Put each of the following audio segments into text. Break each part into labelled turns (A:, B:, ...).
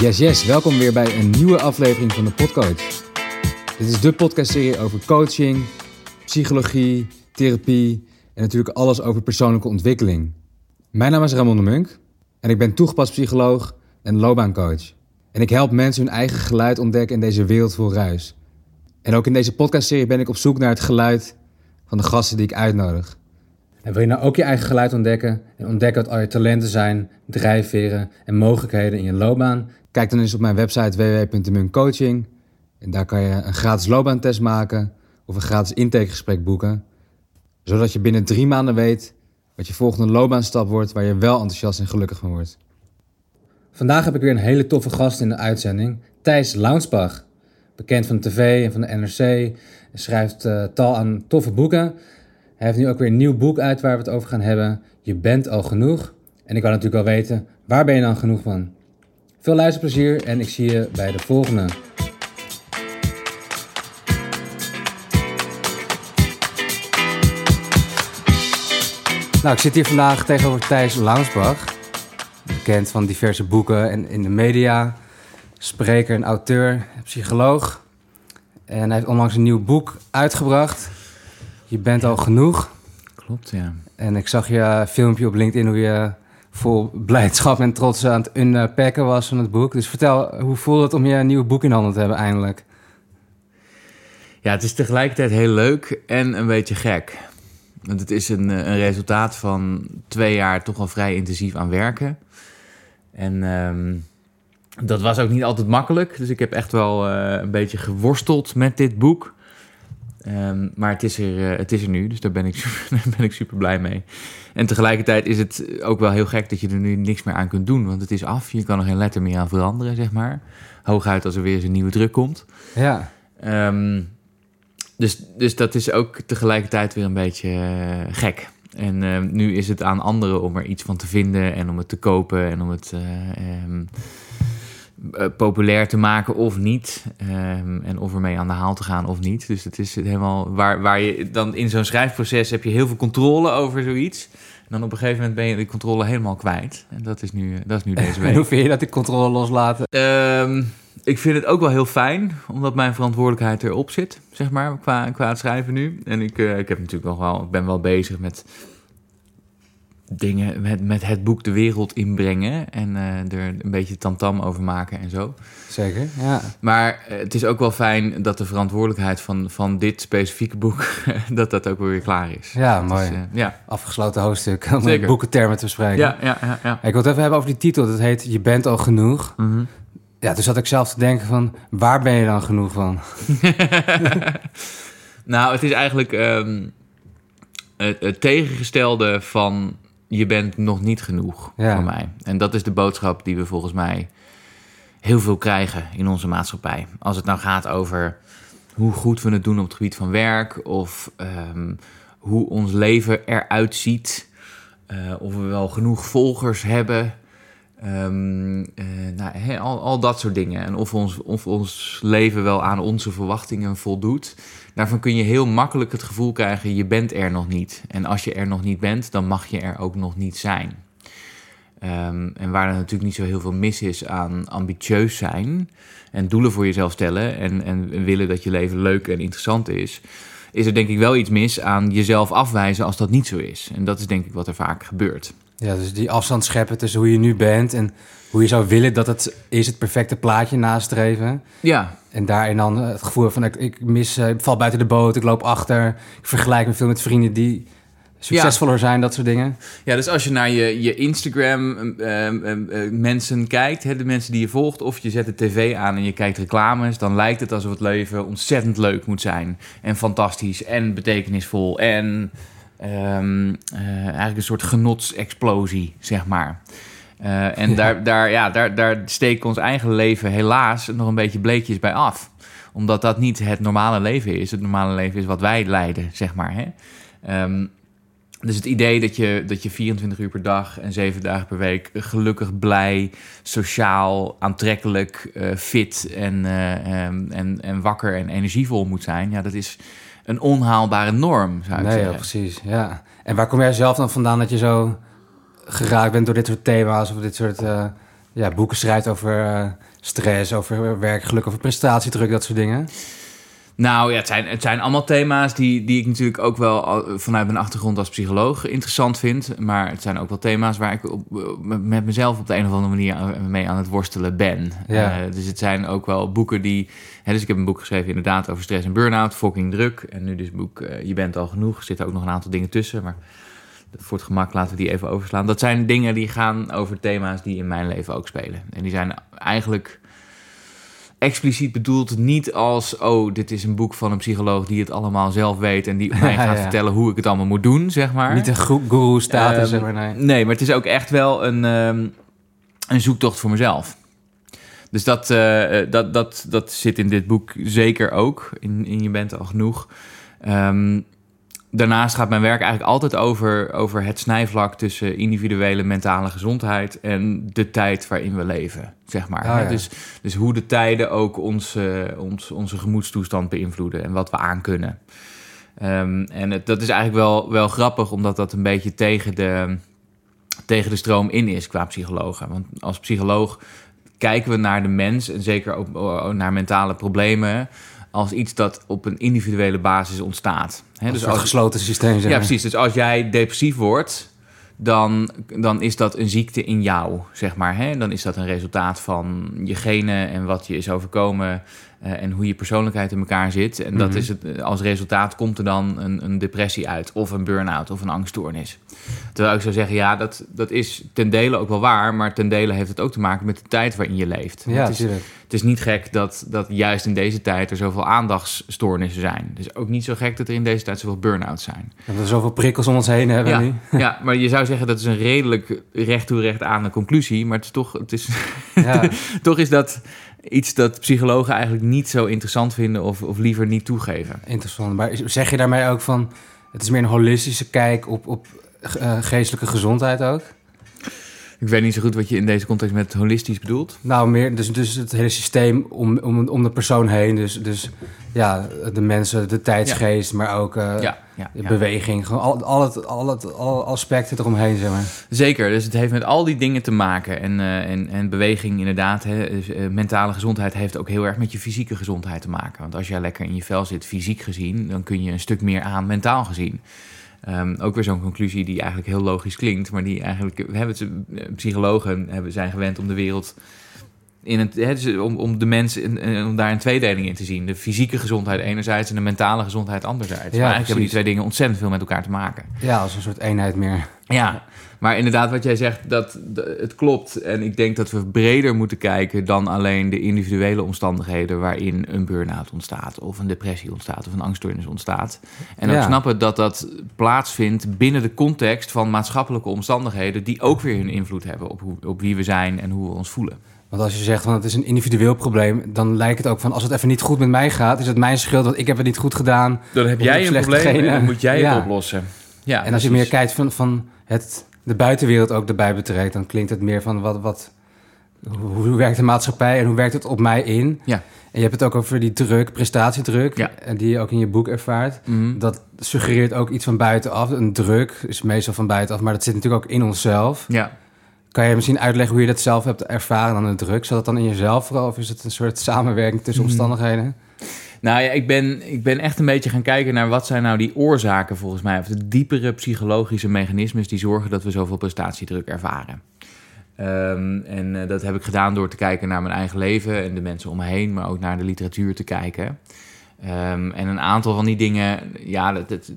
A: Yes, yes, welkom weer bij een nieuwe aflevering van de Podcoach. Dit is de podcastserie over coaching, psychologie, therapie en natuurlijk alles over persoonlijke ontwikkeling. Mijn naam is Ramon de Munk en ik ben toegepast psycholoog en loopbaancoach. En ik help mensen hun eigen geluid ontdekken in deze wereld vol ruis. En ook in deze podcastserie ben ik op zoek naar het geluid van de gasten die ik uitnodig. En wil je nou ook je eigen geluid ontdekken en ontdekken wat al je talenten zijn, drijfveren en mogelijkheden in je loopbaan? Kijk dan eens op mijn website www.muncoaching. En daar kan je een gratis loopbaantest maken of een gratis intakegesprek boeken. Zodat je binnen drie maanden weet wat je volgende loopbaanstap wordt waar je wel enthousiast en gelukkig van wordt. Vandaag heb ik weer een hele toffe gast in de uitzending, Thijs Launsbach. Bekend van de tv en van de NRC. Hij schrijft uh, tal aan toffe boeken. Hij heeft nu ook weer een nieuw boek uit waar we het over gaan hebben. Je bent al genoeg. En ik wil natuurlijk wel weten, waar ben je dan genoeg van? Veel luisterplezier en ik zie je bij de volgende. Nou, ik zit hier vandaag tegenover Thijs Launsbach. Bekend van diverse boeken en in de media. Spreker en auteur, psycholoog. En hij heeft onlangs een nieuw boek uitgebracht. Je bent al genoeg.
B: Klopt, ja.
A: En ik zag je filmpje op LinkedIn hoe je vol blijdschap en trots aan het unpacken was van het boek. Dus vertel, hoe voelt het om je een nieuw boek in handen te hebben eindelijk?
B: Ja, het is tegelijkertijd heel leuk en een beetje gek. Want het is een, een resultaat van twee jaar toch al vrij intensief aan werken. En ehm, dat was ook niet altijd makkelijk. Dus ik heb echt wel uh, een beetje geworsteld met dit boek. Um, maar het is, er, uh, het is er nu, dus daar ben, ik super, daar ben ik super blij mee. En tegelijkertijd is het ook wel heel gek dat je er nu niks meer aan kunt doen. Want het is af, je kan er geen letter meer aan veranderen, zeg maar. Hooguit als er weer eens een nieuwe druk komt.
A: Ja.
B: Um, dus, dus dat is ook tegelijkertijd weer een beetje uh, gek. En uh, nu is het aan anderen om er iets van te vinden en om het te kopen en om het um, populair te maken of niet. Um, en of ermee aan de haal te gaan of niet. Dus het is helemaal waar, waar je dan in zo'n schrijfproces heb je heel veel controle over zoiets. En dan op een gegeven moment ben je de controle helemaal kwijt. En dat is nu, dat is nu deze week.
A: En hoe vind je dat die controle loslaten?
B: Um, ik vind het ook wel heel fijn, omdat mijn verantwoordelijkheid erop zit, zeg maar, qua, qua het schrijven nu. En ik, uh, ik heb natuurlijk nog wel, ik ben wel bezig met dingen, met, met het boek de wereld inbrengen en uh, er een beetje tamtam over maken en zo.
A: Zeker, ja.
B: Maar uh, het is ook wel fijn dat de verantwoordelijkheid van, van dit specifieke boek, dat dat ook weer klaar is.
A: Ja, mooi.
B: Uh, ja.
A: Afgesloten hoofdstuk, om Zeker. boekentermen te bespreken.
B: Ja, ja, ja, ja.
A: Ik wil het even hebben over die titel, dat heet Je bent al genoeg.
B: Mm -hmm.
A: Ja, dus zat ik zelf te denken van, waar ben je dan genoeg van?
B: nou, het is eigenlijk um, het, het, tegengestelde van je bent nog niet genoeg
A: ja.
B: voor mij. En dat is de boodschap die we volgens mij heel veel krijgen in onze maatschappij. Als het nou gaat over hoe goed we het doen op het gebied van werk... of um, hoe ons leven eruit ziet... Uh, of we wel genoeg volgers hebben... Um, uh, nou, he, al, al, dat soort dingen. En of ons, of ons leven wel aan onze verwachtingen voldoet. Daarvan kun je heel makkelijk het gevoel krijgen: je bent er nog niet. En als je er nog niet bent, dan mag je er ook nog niet zijn. Um, en waar er natuurlijk niet zo heel veel mis is aan ambitieus zijn. En doelen voor jezelf stellen. En, en willen dat je leven leuk en interessant is. Is er denk ik wel iets mis aan jezelf afwijzen als dat niet zo is. En dat is denk ik wat er vaak gebeurt.
A: Ja, dus die afstand scheppen tussen hoe je nu bent en hoe je zou willen dat het is het perfecte plaatje nastreven.
B: Ja.
A: En daarin dan het gevoel van ik, ik mis, ik val buiten de boot, ik loop achter, ik vergelijk me veel met vrienden die succesvoller ja. zijn, dat soort dingen.
B: Ja, dus als je naar je, je Instagram uh, uh, uh, mensen kijkt, hè, de mensen die je volgt, of je zet de tv aan en je kijkt reclames, dan lijkt het alsof het leven ontzettend leuk moet zijn. En fantastisch en betekenisvol en um, uh, eigenlijk een soort genotsexplosie, zeg maar. Uh, en ja. daar, daar, ja, daar, daar steekt ons eigen leven helaas nog een beetje bleekjes bij af. Omdat dat niet het normale leven is. Het normale leven is wat wij leiden, zeg maar. Hè? Um, dus het idee dat je, dat je 24 uur per dag en 7 dagen per week gelukkig, blij, sociaal, aantrekkelijk, uh, fit en, uh, um, en, en wakker en energievol moet zijn, ja, dat is een onhaalbare norm, zou ik
A: nee,
B: zeggen.
A: Ja, precies, ja. En waar kom jij zelf dan vandaan dat je zo geraakt bent door dit soort thema's of dit soort uh, ja, boeken schrijft over uh, stress, over werkgeluk, over prestatiedruk, dat soort dingen?
B: Nou ja, het zijn, het zijn allemaal thema's die, die ik natuurlijk ook wel vanuit mijn achtergrond als psycholoog interessant vind. Maar het zijn ook wel thema's waar ik op, met mezelf op de een of andere manier mee aan het worstelen ben. Ja. Uh, dus het zijn ook wel boeken die. Hè, dus ik heb een boek geschreven inderdaad over stress en burn-out, fucking druk. En nu dus boek uh, Je bent al genoeg. Er zitten ook nog een aantal dingen tussen. Maar voor het gemak laten we die even overslaan. Dat zijn dingen die gaan over thema's die in mijn leven ook spelen. En die zijn eigenlijk expliciet bedoeld niet als... oh, dit is een boek van een psycholoog die het allemaal zelf weet... en die mij gaat vertellen hoe ik het allemaal moet doen, zeg maar.
A: Niet een guru-status, um, zeg maar, nee.
B: Nee, maar het is ook echt wel een, um, een zoektocht voor mezelf. Dus dat, uh, dat, dat, dat zit in dit boek zeker ook. In, in Je bent al genoeg. Um, daarnaast gaat mijn werk eigenlijk altijd over, over het snijvlak tussen individuele mentale gezondheid en de tijd waarin we leven, zeg maar. Ah, dus, dus hoe de tijden ook onze, ons, onze gemoedstoestand beïnvloeden en wat we aankunnen. Um, en het, dat is eigenlijk wel, wel grappig, omdat dat een beetje tegen de, tegen de stroom in is qua psychologen. Want als psycholoog kijken we naar de mens en zeker ook naar mentale problemen als iets dat op een individuele basis ontstaat.
A: He, dus als een gesloten systeem.
B: Zeg Ja, precies. Dus als jij depressief wordt, dan, dan is dat een ziekte in jou, zeg maar. Hè? Dan is dat een resultaat van je genen en wat je is overkomen uh, en hoe je persoonlijkheid in elkaar zit. En dat mhm. is het, als resultaat komt er dan een, een depressie uit, of een burn-out, of een angststoornis. Terwijl ik zou zeggen, ja, dat, dat is ten dele ook wel waar, maar ten dele heeft het ook te maken met de tijd waarin je leeft.
A: Ja,
B: het, is, het is niet gek dat, dat juist in deze tijd er zoveel aandachtsstoornissen zijn. Het is ook niet zo gek dat er in deze tijd zoveel burn-outs zijn.
A: Dat we zoveel prikkels om ons heen hebben
B: ja,
A: nu.
B: Ja, maar je zou zeggen dat is een redelijk recht toe recht aan de conclusie, maar het is toch, het is, ja. toch is dat iets dat psychologen eigenlijk niet zo interessant vinden of, of liever niet toegeven.
A: Interessant. Maar zeg je daarmee ook van het is meer een holistische kijk op, op uh, geestelijke gezondheid ook?
B: Ik weet niet zo goed wat je in deze context met holistisch bedoelt.
A: Nou, meer dus, dus het hele systeem om, om, om de persoon heen. Dus, dus ja, de mensen, de tijdsgeest, maar ook uh, ja, ja, de beweging. Gewoon al, al, het, al, het, alle aspecten eromheen, zeg maar.
B: Zeker, dus het heeft met al die dingen te maken. En, uh, en, en beweging inderdaad, hè, dus, uh, mentale gezondheid heeft ook heel erg met je fysieke gezondheid te maken. Want als jij lekker in je vel zit, fysiek gezien, dan kun je een stuk meer aan mentaal gezien. Um, ook weer zo'n conclusie die eigenlijk heel logisch klinkt, maar die eigenlijk, we hebben het, psychologen hebben, zijn gewend om de wereld in het, dus om, om de mensen om daar een tweedeling in te zien. De fysieke gezondheid enerzijds en de mentale gezondheid anderzijds. Ja, maar eigenlijk hebben die twee dingen ontzettend veel met elkaar te maken.
A: Ja, als een soort eenheid meer.
B: Ja, maar inderdaad, wat jij zegt, dat, het klopt. En ik denk dat we breder moeten kijken dan alleen de individuele omstandigheden waarin een burn-out ontstaat, of een depressie ontstaat, of een angststoornis ontstaat. En ook snappen dat dat plaatsvindt binnen de context van maatschappelijke omstandigheden, die ook weer hun invloed hebben op, hoe, op wie we zijn en hoe we ons voelen.
A: Want als je zegt van het is een individueel probleem, dan lijkt het ook van als het even niet goed met mij gaat, is het mijn schuld dat ik heb het niet goed gedaan.
B: Dan heb jij een probleem en dan moet jij het oplossen.
A: Ja, en als je meer kijkt van, van het de buitenwereld ook erbij betrekt, dan klinkt het meer van wat, wat, hoe, werkt de maatschappij en hoe werkt het op mij in?
B: Ja.
A: En je hebt het ook over die druk, prestatiedruk, ja. die je ook in je boek ervaart.
B: Mhm.
A: Dat suggereert ook iets van buitenaf. Een druk is meestal van buitenaf, maar dat zit natuurlijk ook in onszelf.
B: Ja.
A: Kan je misschien uitleggen hoe je dat zelf hebt ervaren dan een druk? Zat dat dan in jezelf vooral of is het een soort samenwerking tussen mhm. omstandigheden?
B: Nou ja, ik ben, ik ben echt een beetje gaan kijken naar wat zijn nou die oorzaken volgens mij, of de diepere psychologische mechanismes die zorgen dat we zoveel prestatiedruk ervaren. Um, en uh, dat heb ik gedaan door te kijken naar mijn eigen leven en de mensen om me heen, maar ook naar de literatuur te kijken. Um, en een aantal van die dingen, ja, dat, dat,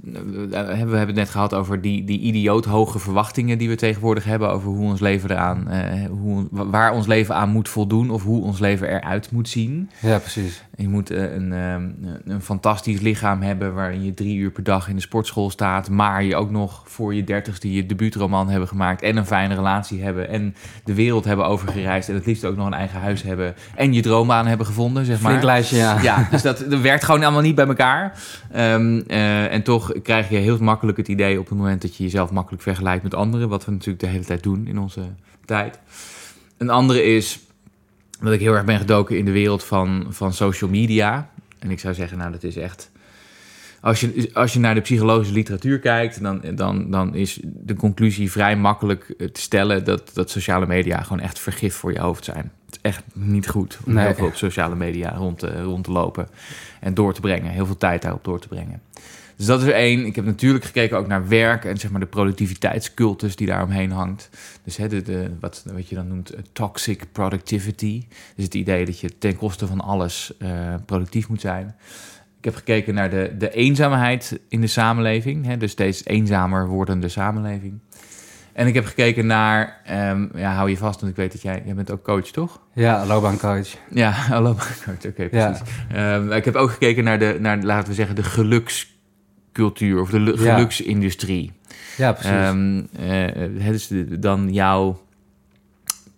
B: we hebben het net gehad over die, die idioot hoge verwachtingen die we tegenwoordig hebben over hoe ons leven eraan, uh, hoe, waar ons leven aan moet voldoen of hoe ons leven eruit moet zien.
A: Ja, precies.
B: Je moet uh, een, um, een fantastisch lichaam hebben waarin je drie uur per dag in de sportschool staat, maar je ook nog voor je dertigste je debuutroman hebben gemaakt en een fijne relatie hebben en de wereld hebben overgereisd en het liefst ook nog een eigen huis hebben en je droombaan hebben gevonden, zeg maar.
A: Flink lijstje, ja.
B: Ja, dus dat, dat werkt gewoon allemaal niet bij elkaar. Um, uh, en toch krijg je heel makkelijk het idee op het moment dat je jezelf makkelijk vergelijkt met anderen, wat we natuurlijk de hele tijd doen in onze tijd. Een andere is dat ik heel erg ben gedoken in de wereld van, van social media. En ik zou zeggen, nou, dat is echt als je, als je naar de psychologische literatuur kijkt, dan, dan, dan is de conclusie vrij makkelijk eh, te stellen dat, dat sociale media gewoon echt vergif voor je hoofd zijn. Het is echt niet goed om
A: Nee.
B: heel veel op sociale media rond te, rond te lopen en door te brengen. Heel veel tijd daarop door te brengen. Dus dat is er één. Ik heb natuurlijk gekeken ook naar werk en zeg maar de productiviteitscultus die daaromheen hangt. Dus hè, de, de, wat, wat je dan noemt eh, toxic productivity. Dus het idee dat je ten koste van alles eh, productief moet zijn. Ik heb gekeken naar de, de eenzaamheid in de samenleving. Hè, dus steeds eenzamer wordende samenleving. En ik heb gekeken naar, ehm, ja, hou je vast, want ik weet dat jij, jij bent ook coach, toch?
A: Ja, loopbaancoach.
B: Ja, hallo, coach, oké, precies. Ehm, ik heb ook gekeken naar de, naar, laten we zeggen, de gelukscultuur of de lu-
A: Ja.
B: geluksindustrie.
A: Ja, precies.
B: Eh, het is de- dan jouw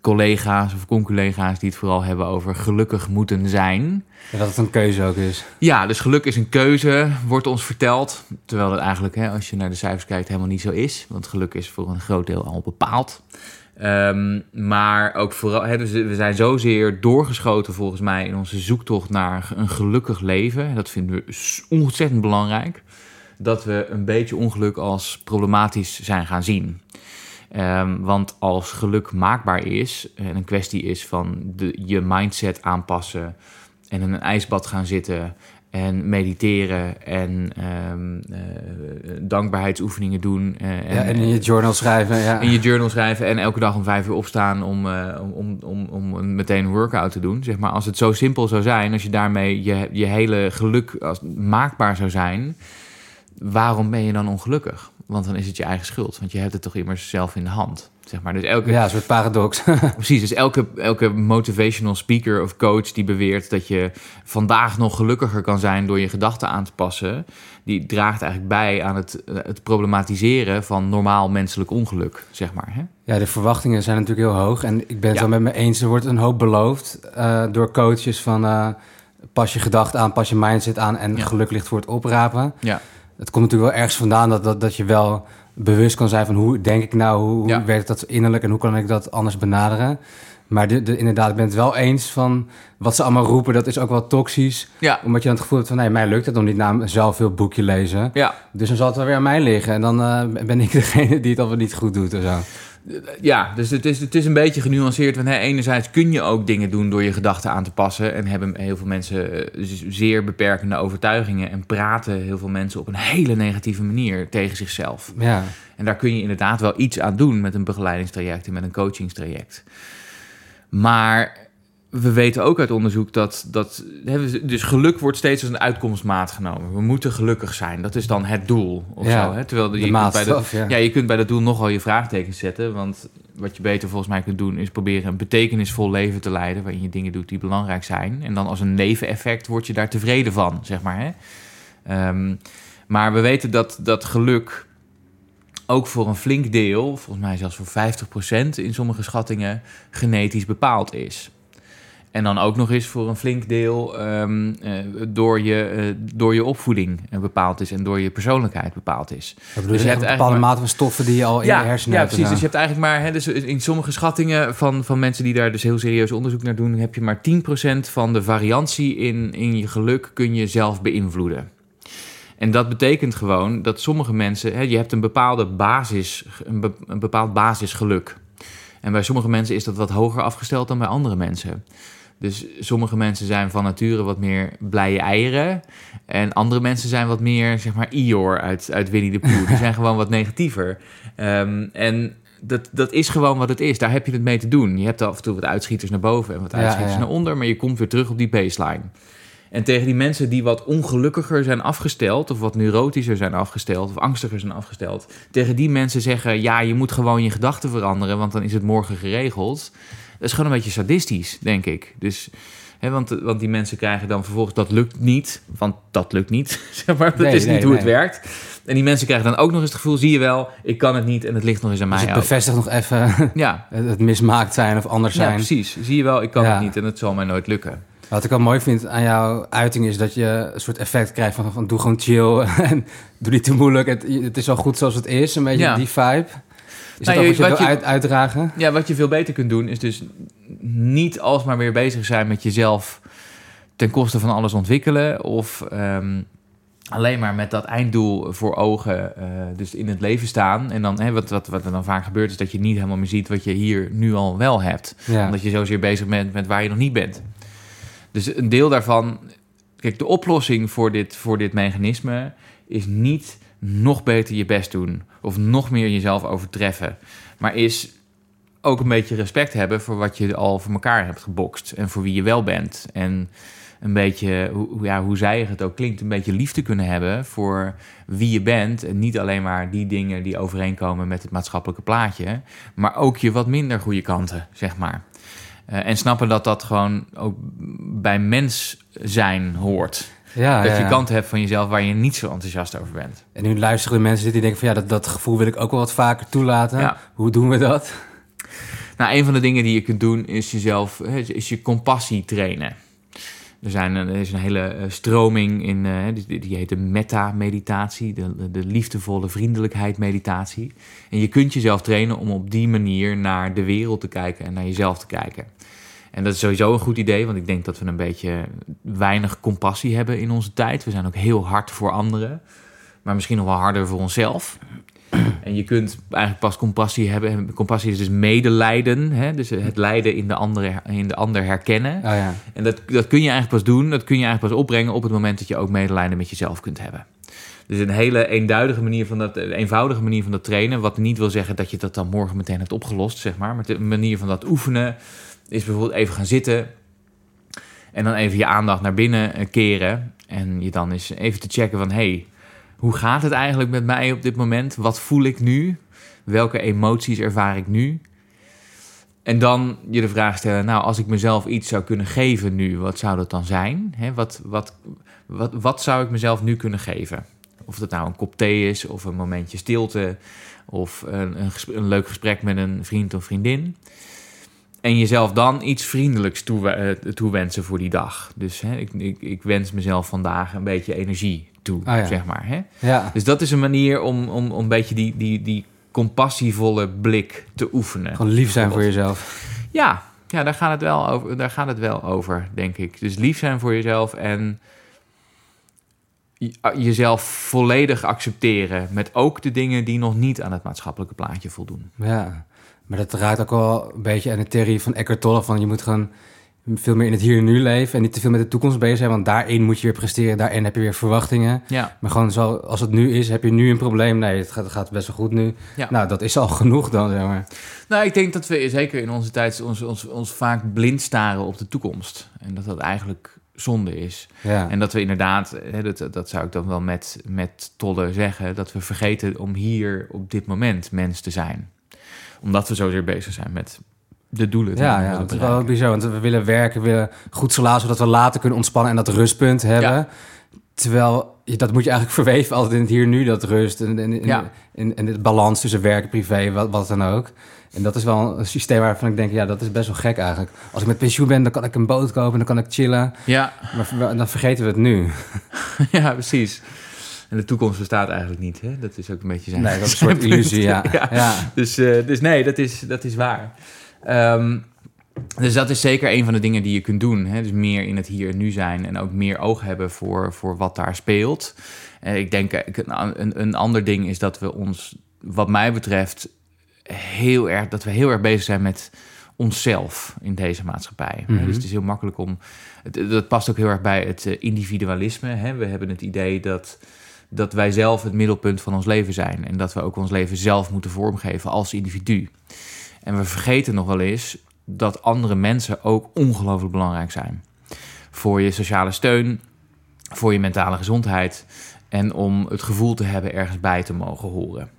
B: collega's of conculega's die het vooral hebben over gelukkig moeten zijn.
A: Ja, dat het een keuze ook is.
B: Ja, dus geluk is een keuze, wordt ons verteld. Terwijl dat eigenlijk, hè, als je naar de cijfers kijkt, helemaal niet zo is. Want geluk is voor een groot deel al bepaald. Ehm, maar ook vooral, hè, dus we zijn zozeer doorgeschoten volgens mij in onze zoektocht naar een gelukkig leven. Dat vinden we ontzettend belangrijk. Dat we een beetje ongeluk als problematisch zijn gaan zien. Ehm, want als geluk maakbaar is en een kwestie is van de, je mindset aanpassen en in een ijsbad gaan zitten en mediteren en ehm, eh, dankbaarheidsoefeningen doen. eh, en,
A: ja, en in je journal schrijven. Ja.
B: in je journal schrijven en elke dag om vijf uur opstaan om, eh, om, om, om, om een- meteen een workout te doen. Zeg maar, als het zo simpel zou zijn, als je daarmee je, je hele geluk als, maakbaar zou zijn, waarom ben je dan ongelukkig? Want dan is het je eigen schuld, want je hebt het toch immers zelf in de hand. Zeg maar. Dus elke,
A: ja, een soort paradox.
B: Precies, dus elke, elke motivational speaker of coach die beweert dat je vandaag nog gelukkiger kan zijn door je gedachten aan te passen, die draagt eigenlijk bij aan het, het problematiseren van normaal menselijk ongeluk, zeg maar. Hè?
A: Ja, de verwachtingen zijn natuurlijk heel hoog. En ik ben het
B: Ja.
A: wel met me eens. Er wordt een hoop beloofd eh, door coaches van... eh, pas je gedachten aan, pas je mindset aan... en
B: Ja.
A: geluk ligt voor het oprapen.
B: Ja.
A: Het komt natuurlijk wel ergens vandaan dat, dat, dat je wel bewust kan zijn van... hoe denk ik nou, hoe, werkt dat innerlijk... en hoe kan ik dat anders benaderen. Maar de, de, inderdaad, ik ben het wel eens van... wat ze allemaal roepen, dat is ook wel toxisch.
B: Ja.
A: Omdat je dan het gevoel hebt van... nee, mij lukt het nog niet na zelf veel boekje lezen.
B: Ja,
A: Dus dan zal het wel weer aan mij liggen. En dan eh, ben ik degene die het al wel niet goed doet of zo.
B: Ja dus het is, het is een beetje genuanceerd. Want hè, enerzijds kun je ook dingen doen door je gedachten aan te passen. En hebben heel veel mensen eh, zeer beperkende overtuigingen. En praten heel veel mensen op een hele negatieve manier tegen zichzelf.
A: Ja.
B: En daar kun je inderdaad wel iets aan doen met een begeleidingstraject en met een coachingstraject. Maar we weten ook uit onderzoek dat, dat dus geluk wordt steeds als een uitkomstmaat genomen. We moeten gelukkig zijn. Dat is dan het doel. Of
A: Ja,
B: zo, hè? Terwijl je kunt bij
A: ja.
B: ja, je kunt bij dat doel nogal je vraagtekens zetten. Want wat je beter volgens mij kunt doen, is proberen een betekenisvol leven te leiden. Waarin je dingen doet die belangrijk zijn. En dan als een neveneffect word je daar tevreden van, zeg maar. Hè? Ehm, maar we weten dat, dat geluk ook voor een flink deel, volgens mij zelfs voor 50% in sommige schattingen, genetisch bepaald is. En dan ook nog eens voor een flink deel ehm, eh, door, je, eh, door je opvoeding eh, bepaald is en door je persoonlijkheid bepaald is. Dus je
A: je
B: hebt
A: een bepaalde mate van stoffen die je al in je hersenen
B: ja,
A: hebt.
B: precies.
A: en
B: Dus je hebt eigenlijk maar, hè, dus in sommige schattingen van, van mensen die daar dus heel serieus onderzoek naar doen, heb je maar 10% van de variantie in, in je geluk kun je zelf beïnvloeden. En dat betekent gewoon dat sommige mensen, hè, je hebt een bepaalde basis, een, be- een bepaald basisgeluk. En bij sommige mensen is dat wat hoger afgesteld dan bij andere mensen. Dus sommige mensen zijn van nature wat meer blije eieren. En andere mensen zijn wat meer, zeg maar, Ior uit, uit Winnie de Pooh. Die zijn gewoon wat negatiever. Ehm, en dat, dat is gewoon wat het is. Daar heb je het mee te doen. Je hebt af en toe wat uitschieters naar boven en wat
A: Ja,
B: uitschieters
A: ja.
B: naar onder. Maar je komt weer terug op die baseline. En tegen die mensen die wat ongelukkiger zijn afgesteld, of wat neurotischer zijn afgesteld, of angstiger zijn afgesteld, tegen die mensen zeggen: ja, je moet gewoon je gedachten veranderen, want dan is het morgen geregeld. Is gewoon een beetje sadistisch, denk ik. Dus, hè, want, want die mensen krijgen dan vervolgens: dat lukt niet, want dat lukt niet. zeg maar, dat
A: Nee,
B: is niet
A: nee,
B: hoe het werkt. En die mensen krijgen dan ook nog eens het gevoel: zie je wel, ik kan het niet en het ligt nog eens aan
A: Dus
B: mij.
A: het
B: ook.
A: bevestigt nog even
B: Ja.
A: het mismaakt zijn of anders
B: ja,
A: zijn.
B: precies. Zie je wel, ik kan
A: Ja.
B: het niet en het zal mij nooit lukken.
A: Wat ik al mooi vind aan jouw uiting is dat je een soort effect krijgt van, van doe gewoon chill en doe niet te moeilijk. Het, het is al goed zoals het is, een beetje
B: Ja.
A: die vibe. Is
B: Nou,
A: dat
B: je-
A: wat je uit, uitdragen?
B: Ja, wat je veel beter kunt doen is dus niet alsmaar weer bezig zijn met jezelf ten koste van alles ontwikkelen. Of, ehm, alleen maar met dat einddoel voor ogen, eh, dus in het leven staan. En dan, hè, wat, wat, wat er dan vaak gebeurt, is dat je niet helemaal meer ziet wat je hier nu al wel hebt.
A: Ja.
B: Omdat je zozeer bezig bent met waar je nog niet bent. Dus een deel daarvan, kijk, de oplossing voor dit, voor dit mechanisme is niet nog beter je best doen of nog meer jezelf overtreffen, maar is ook een beetje respect hebben voor wat je al voor elkaar hebt gebokst en voor wie je wel bent. En een beetje, hoe, ja, hoe zijig het ook klinkt, een beetje liefde kunnen hebben voor wie je bent. En niet alleen maar die dingen die overeenkomen met het maatschappelijke plaatje, maar ook je wat minder goede kanten, zeg maar. Eh, en snappen dat dat gewoon ook bij mens zijn hoort.
A: Ja,
B: dat je
A: ja.
B: kanten hebt van jezelf waar je niet zo enthousiast over bent.
A: En nu luisteren de mensen dit die denken van ja, dat, dat gevoel wil ik ook wel wat vaker toelaten. Hoe doen we dat?
B: Nou, een van de dingen die je kunt doen is jezelf, is je compassie trainen. Er, zijn, er is een hele eh, stroming in, eh, die, die heet de metta-meditatie, de, de, de liefdevolle vriendelijkheid-meditatie. En je kunt jezelf trainen om op die manier naar de wereld te kijken en naar jezelf te kijken. En dat is sowieso een goed idee, want ik denk dat we een beetje weinig compassie hebben in onze tijd. We zijn ook heel hard voor anderen, maar misschien nog wel harder voor onszelf. En je kunt eigenlijk pas compassie hebben. En Compassie is dus medelijden. Hè? Dus het lijden in de, andere, in de ander herkennen.
A: Oh ja.
B: En dat, dat kun je eigenlijk pas doen. Dat kun je eigenlijk pas opbrengen op het moment dat je ook medelijden met jezelf kunt hebben. Dus een hele eenduidige manier van dat, een eenvoudige manier van dat trainen. Wat niet wil zeggen dat je dat dan morgen meteen hebt opgelost, zeg maar. Maar de manier van dat oefenen is bijvoorbeeld even gaan zitten. En dan even je aandacht naar binnen eh, keren. En je dan eens even te checken van... Hey, hoe gaat het eigenlijk met mij op dit moment? Wat voel ik nu? Welke emoties ervaar ik nu? En dan je de vraag stellen, nou, als ik mezelf iets zou kunnen geven nu, wat zou dat dan zijn? Hè, wat, wat, wat, wat zou ik mezelf nu kunnen geven? Of dat nou een kop thee is, of een momentje stilte, of een, een, een leuk gesprek met een vriend of vriendin. En jezelf dan iets vriendelijks toe, eh, toewensen voor die dag. Dus hè, ik, ik, ik wens mezelf vandaag een beetje energie toe,
A: ja.
B: zeg maar. Hè?
A: Ja.
B: Dus dat is een manier om, om, om een beetje die, die, die compassievolle blik te oefenen.
A: Gewoon lief zijn voor jezelf.
B: Ja, ja daar, gaat het wel over, daar gaat het wel over, denk ik. Dus lief zijn voor jezelf en je- jezelf volledig accepteren. Met ook de dingen die nog niet aan het maatschappelijke plaatje voldoen.
A: Ja. Maar dat raakt ook wel een beetje aan de theorie van Eckhart Tolle. Van je moet gewoon veel meer in het hier en nu leven. En niet te veel met de toekomst bezig zijn. Want daarin moet je weer presteren. Daarin heb je weer verwachtingen.
B: Ja,
A: Maar gewoon zo, als het nu is, heb je nu een probleem. Nee, het gaat, het gaat best wel goed nu.
B: Ja.
A: Nou, dat is al genoeg dan, zeg maar.
B: nou ik denk dat we zeker in onze tijd ons, ons, ons vaak blind staren op de toekomst. En dat dat eigenlijk zonde is.
A: Ja.
B: En dat we inderdaad, hè, dat, dat zou ik dan wel met, met Tolle zeggen, dat we vergeten om hier op dit moment mens te zijn. Omdat we zozeer bezig zijn met de doelen.
A: Ja, ja, dat is wel bizar. Want we willen werken, we willen goed salaris, zodat we later kunnen ontspannen en dat rustpunt hebben.
B: Ja.
A: Terwijl, dat moet je eigenlijk verweven altijd in het hier nu, dat rust. En, en,
B: Ja.
A: en, en de balans tussen werk en privé, wat, wat dan ook. En dat is wel een systeem waarvan ik denk, ja, dat is best wel gek eigenlijk. Als ik met pensioen ben, dan kan ik een boot kopen, dan kan ik chillen.
B: Ja,
A: Maar dan vergeten we het nu.
B: ja, precies. En de toekomst bestaat eigenlijk niet. Hè? Dat is ook een beetje zijn.
A: Nee, dat is een soort illusie, ja. ja.
B: Dus, eh, dus nee, dat is, dat is waar. Ehm, dus dat is zeker een van de dingen die je kunt doen. Hè? Dus meer in het hier en nu zijn en ook meer oog hebben voor, voor wat daar speelt. En ik denk, eh, ik- een, een ander ding is dat we ons, wat mij betreft, heel erg, dat we heel erg bezig zijn met onszelf in deze maatschappij.
A: Mhm.
B: Dus het is heel makkelijk om. Het, dat past ook heel erg bij het eh, individualisme. Hè? We hebben het idee dat, dat wij zelf het middelpunt van ons leven zijn. En dat we ook ons leven zelf moeten vormgeven als individu. En we vergeten nog wel eens dat andere mensen ook ongelooflijk belangrijk zijn. Voor je sociale steun, voor je mentale gezondheid en om het gevoel te hebben ergens bij te mogen horen.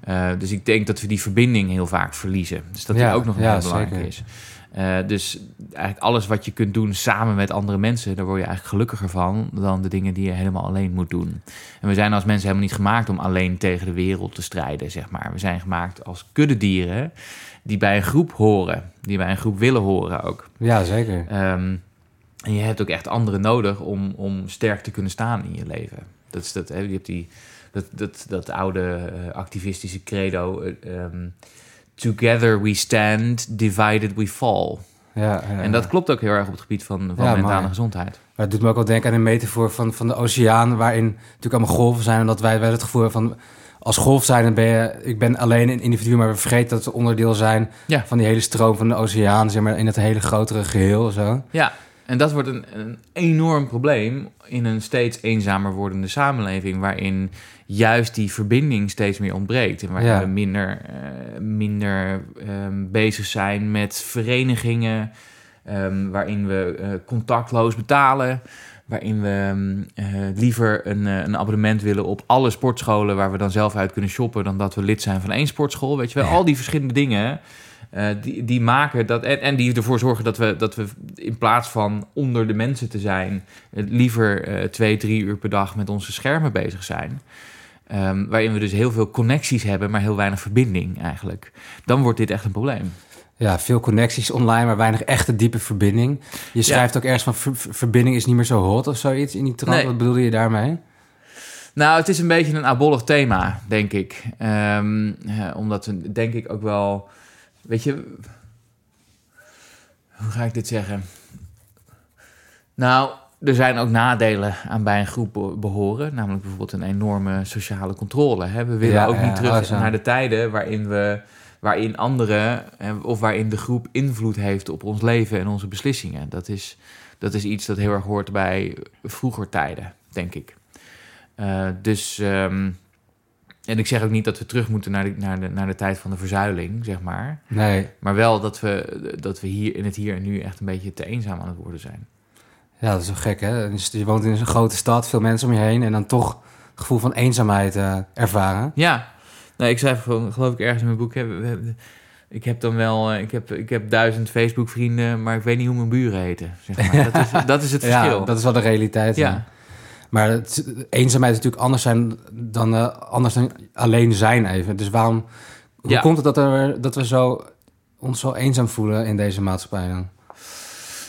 B: Eh, dus ik denk dat we die verbinding heel vaak verliezen. Dus dat die
A: Ja,
B: ook nog
A: ja,
B: heel belangrijk
A: zeker.
B: is. Eh, dus eigenlijk alles wat je kunt doen samen met andere mensen, daar word je eigenlijk gelukkiger van dan de dingen die je helemaal alleen moet doen. En we zijn als mensen helemaal niet gemaakt om alleen tegen de wereld te strijden, zeg maar. We zijn gemaakt als kuddedieren die bij een groep horen, die bij een groep willen horen ook.
A: ja, zeker.
B: Ehm, en je hebt ook echt anderen nodig om, om sterk te kunnen staan in je leven. Dat is dat, hè, je hebt die, dat, dat, dat oude eh, activistische credo. eh, ehm, Together we stand, divided we fall.
A: Ja, ja,
B: En dat klopt ook heel erg op het gebied van, van
A: Ja,
B: mentale gezondheid.
A: Maar het doet me ook wel denken aan een metafoor van, van de oceaan, waarin natuurlijk allemaal golven zijn. En dat wij, wij het gevoel hebben van, als golf zijn, dan ben je, ik ben alleen een individu, maar we vergeten dat we onderdeel zijn
B: Ja.
A: van die hele stroom van de oceaan, zeg maar, in het hele grotere geheel. Zo.
B: Ja, en dat wordt een, een enorm probleem in een steeds eenzamer wordende samenleving, waarin juist die verbinding steeds meer ontbreekt. En waarin
A: Ja.
B: we minder, eh, minder ehm, bezig zijn met verenigingen, ehm, waarin we eh, contactloos betalen. Waarin we ehm, eh, liever een, een abonnement willen op alle sportscholen waar we dan zelf uit kunnen shoppen, dan dat we lid zijn van één sportschool. Weet je wel,
A: Ja.
B: al die verschillende dingen. Eh, die, die maken dat. En, en die ervoor zorgen dat we, dat we in plaats van onder de mensen te zijn, liever eh, twee, drie uur per dag met onze schermen bezig zijn. Ehm, waarin we dus heel veel connecties hebben, maar heel weinig verbinding eigenlijk. Dan wordt dit echt een probleem.
A: Ja, veel connecties online, maar weinig echte diepe verbinding. Je schrijft ook ergens van, ver- ver- verbinding is niet meer zo hot of zoiets in die trant.
B: Nee.
A: Wat bedoelde je daarmee?
B: Nou, het is een beetje een abollig thema, denk ik. Ehm, eh, omdat we, denk ik, ook wel... Weet je... Hoe ga ik dit zeggen? Nou, er zijn ook nadelen aan bij een groep be- behoren. Namelijk bijvoorbeeld een enorme sociale controle. Hè? We willen
A: Ja,
B: ook
A: ja,
B: niet terug naar de tijden waarin we... Waarin anderen, of waarin de groep invloed heeft op ons leven en onze beslissingen. Dat is, dat is iets dat heel erg hoort bij vroeger tijden, denk ik. Eh, dus, ehm, en ik zeg ook niet dat we terug moeten naar de, naar, de, naar de tijd van de verzuiling, zeg maar.
A: Nee.
B: Maar wel dat we, dat we hier in het hier en nu echt een beetje te eenzaam aan het worden zijn.
A: Ja, dat is zo gek, hè? Je woont in een grote stad, veel mensen om je heen... en dan toch het gevoel van eenzaamheid eh, ervaren.
B: Ja, nou, ik schrijf gewoon, geloof ik, ergens in mijn boek. Hè, we- we- ik heb dan wel, eh, ik heb, ik heb duizend Facebook-vrienden, maar ik weet niet hoe mijn buren heten. Zeg maar. dat, is, dat is het verschil.
A: Ja, dat is wel de realiteit.
B: ja.
A: ja. Maar het, eenzaamheid is natuurlijk anders, zijn dan, eh, anders dan alleen zijn even. Dus waarom... Hoe
B: Ja.
A: komt het dat, er, dat we zo, ons zo eenzaam voelen in deze maatschappij dan?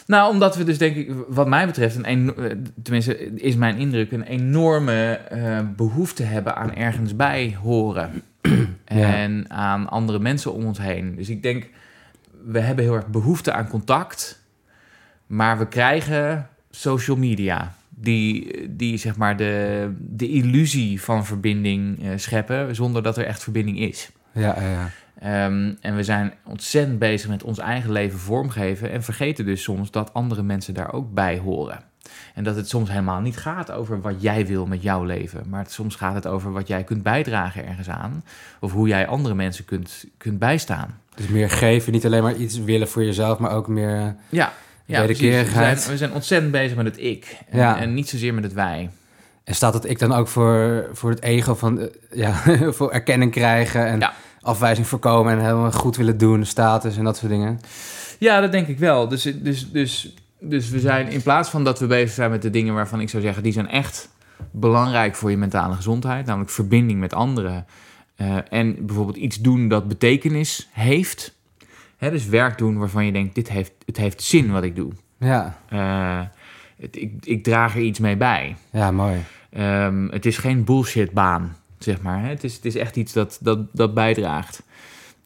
B: Nou, omdat we dus denk ik, wat mij betreft, een eno- eh, tenminste is mijn indruk, een enorme eh, behoefte hebben aan ergens bij horen.
A: Ja.
B: En aan andere mensen om ons heen. Dus ik denk, we hebben heel erg behoefte aan contact, maar we krijgen social media. Die, die zeg maar de, de illusie van verbinding eh, scheppen, zonder dat er echt verbinding is.
A: Ja, ja, ja.
B: Ehm, en we zijn ontzettend bezig met ons eigen leven vormgeven en vergeten dus soms dat andere mensen daar ook bij horen. En dat het soms helemaal niet gaat over wat jij wil met jouw leven, maar het, soms gaat het over wat jij kunt bijdragen ergens aan, of hoe jij andere mensen kunt, kunt bijstaan.
A: Dus meer geven, niet alleen maar iets willen voor jezelf, maar ook meer...
B: Ja, ja precies. we,
A: Wederkerigheid.
B: zijn, we zijn ontzettend bezig met het ik en,
A: Ja.
B: en niet zozeer met het wij.
A: En staat dat ik dan ook voor, voor het ego van, eh, ja, voor erkenning krijgen en
B: Ja.
A: afwijzing voorkomen en helemaal goed willen doen, status en dat soort dingen?
B: Ja, dat denk ik wel. Dus, dus, dus, dus we zijn in plaats van dat we bezig zijn met de dingen waarvan ik zou zeggen, die zijn echt belangrijk voor je mentale gezondheid, namelijk verbinding met anderen. eh, en bijvoorbeeld iets doen dat betekenis heeft. Hè, dus werk doen waarvan je denkt, dit heeft, het heeft zin wat ik doe.
A: Ja,
B: Eh, het, ik, ik draag er iets mee bij.
A: ja, mooi.
B: Ehm, het is geen bullshitbaan, zeg maar. Hè? Het, is, het is echt iets dat, dat, dat bijdraagt.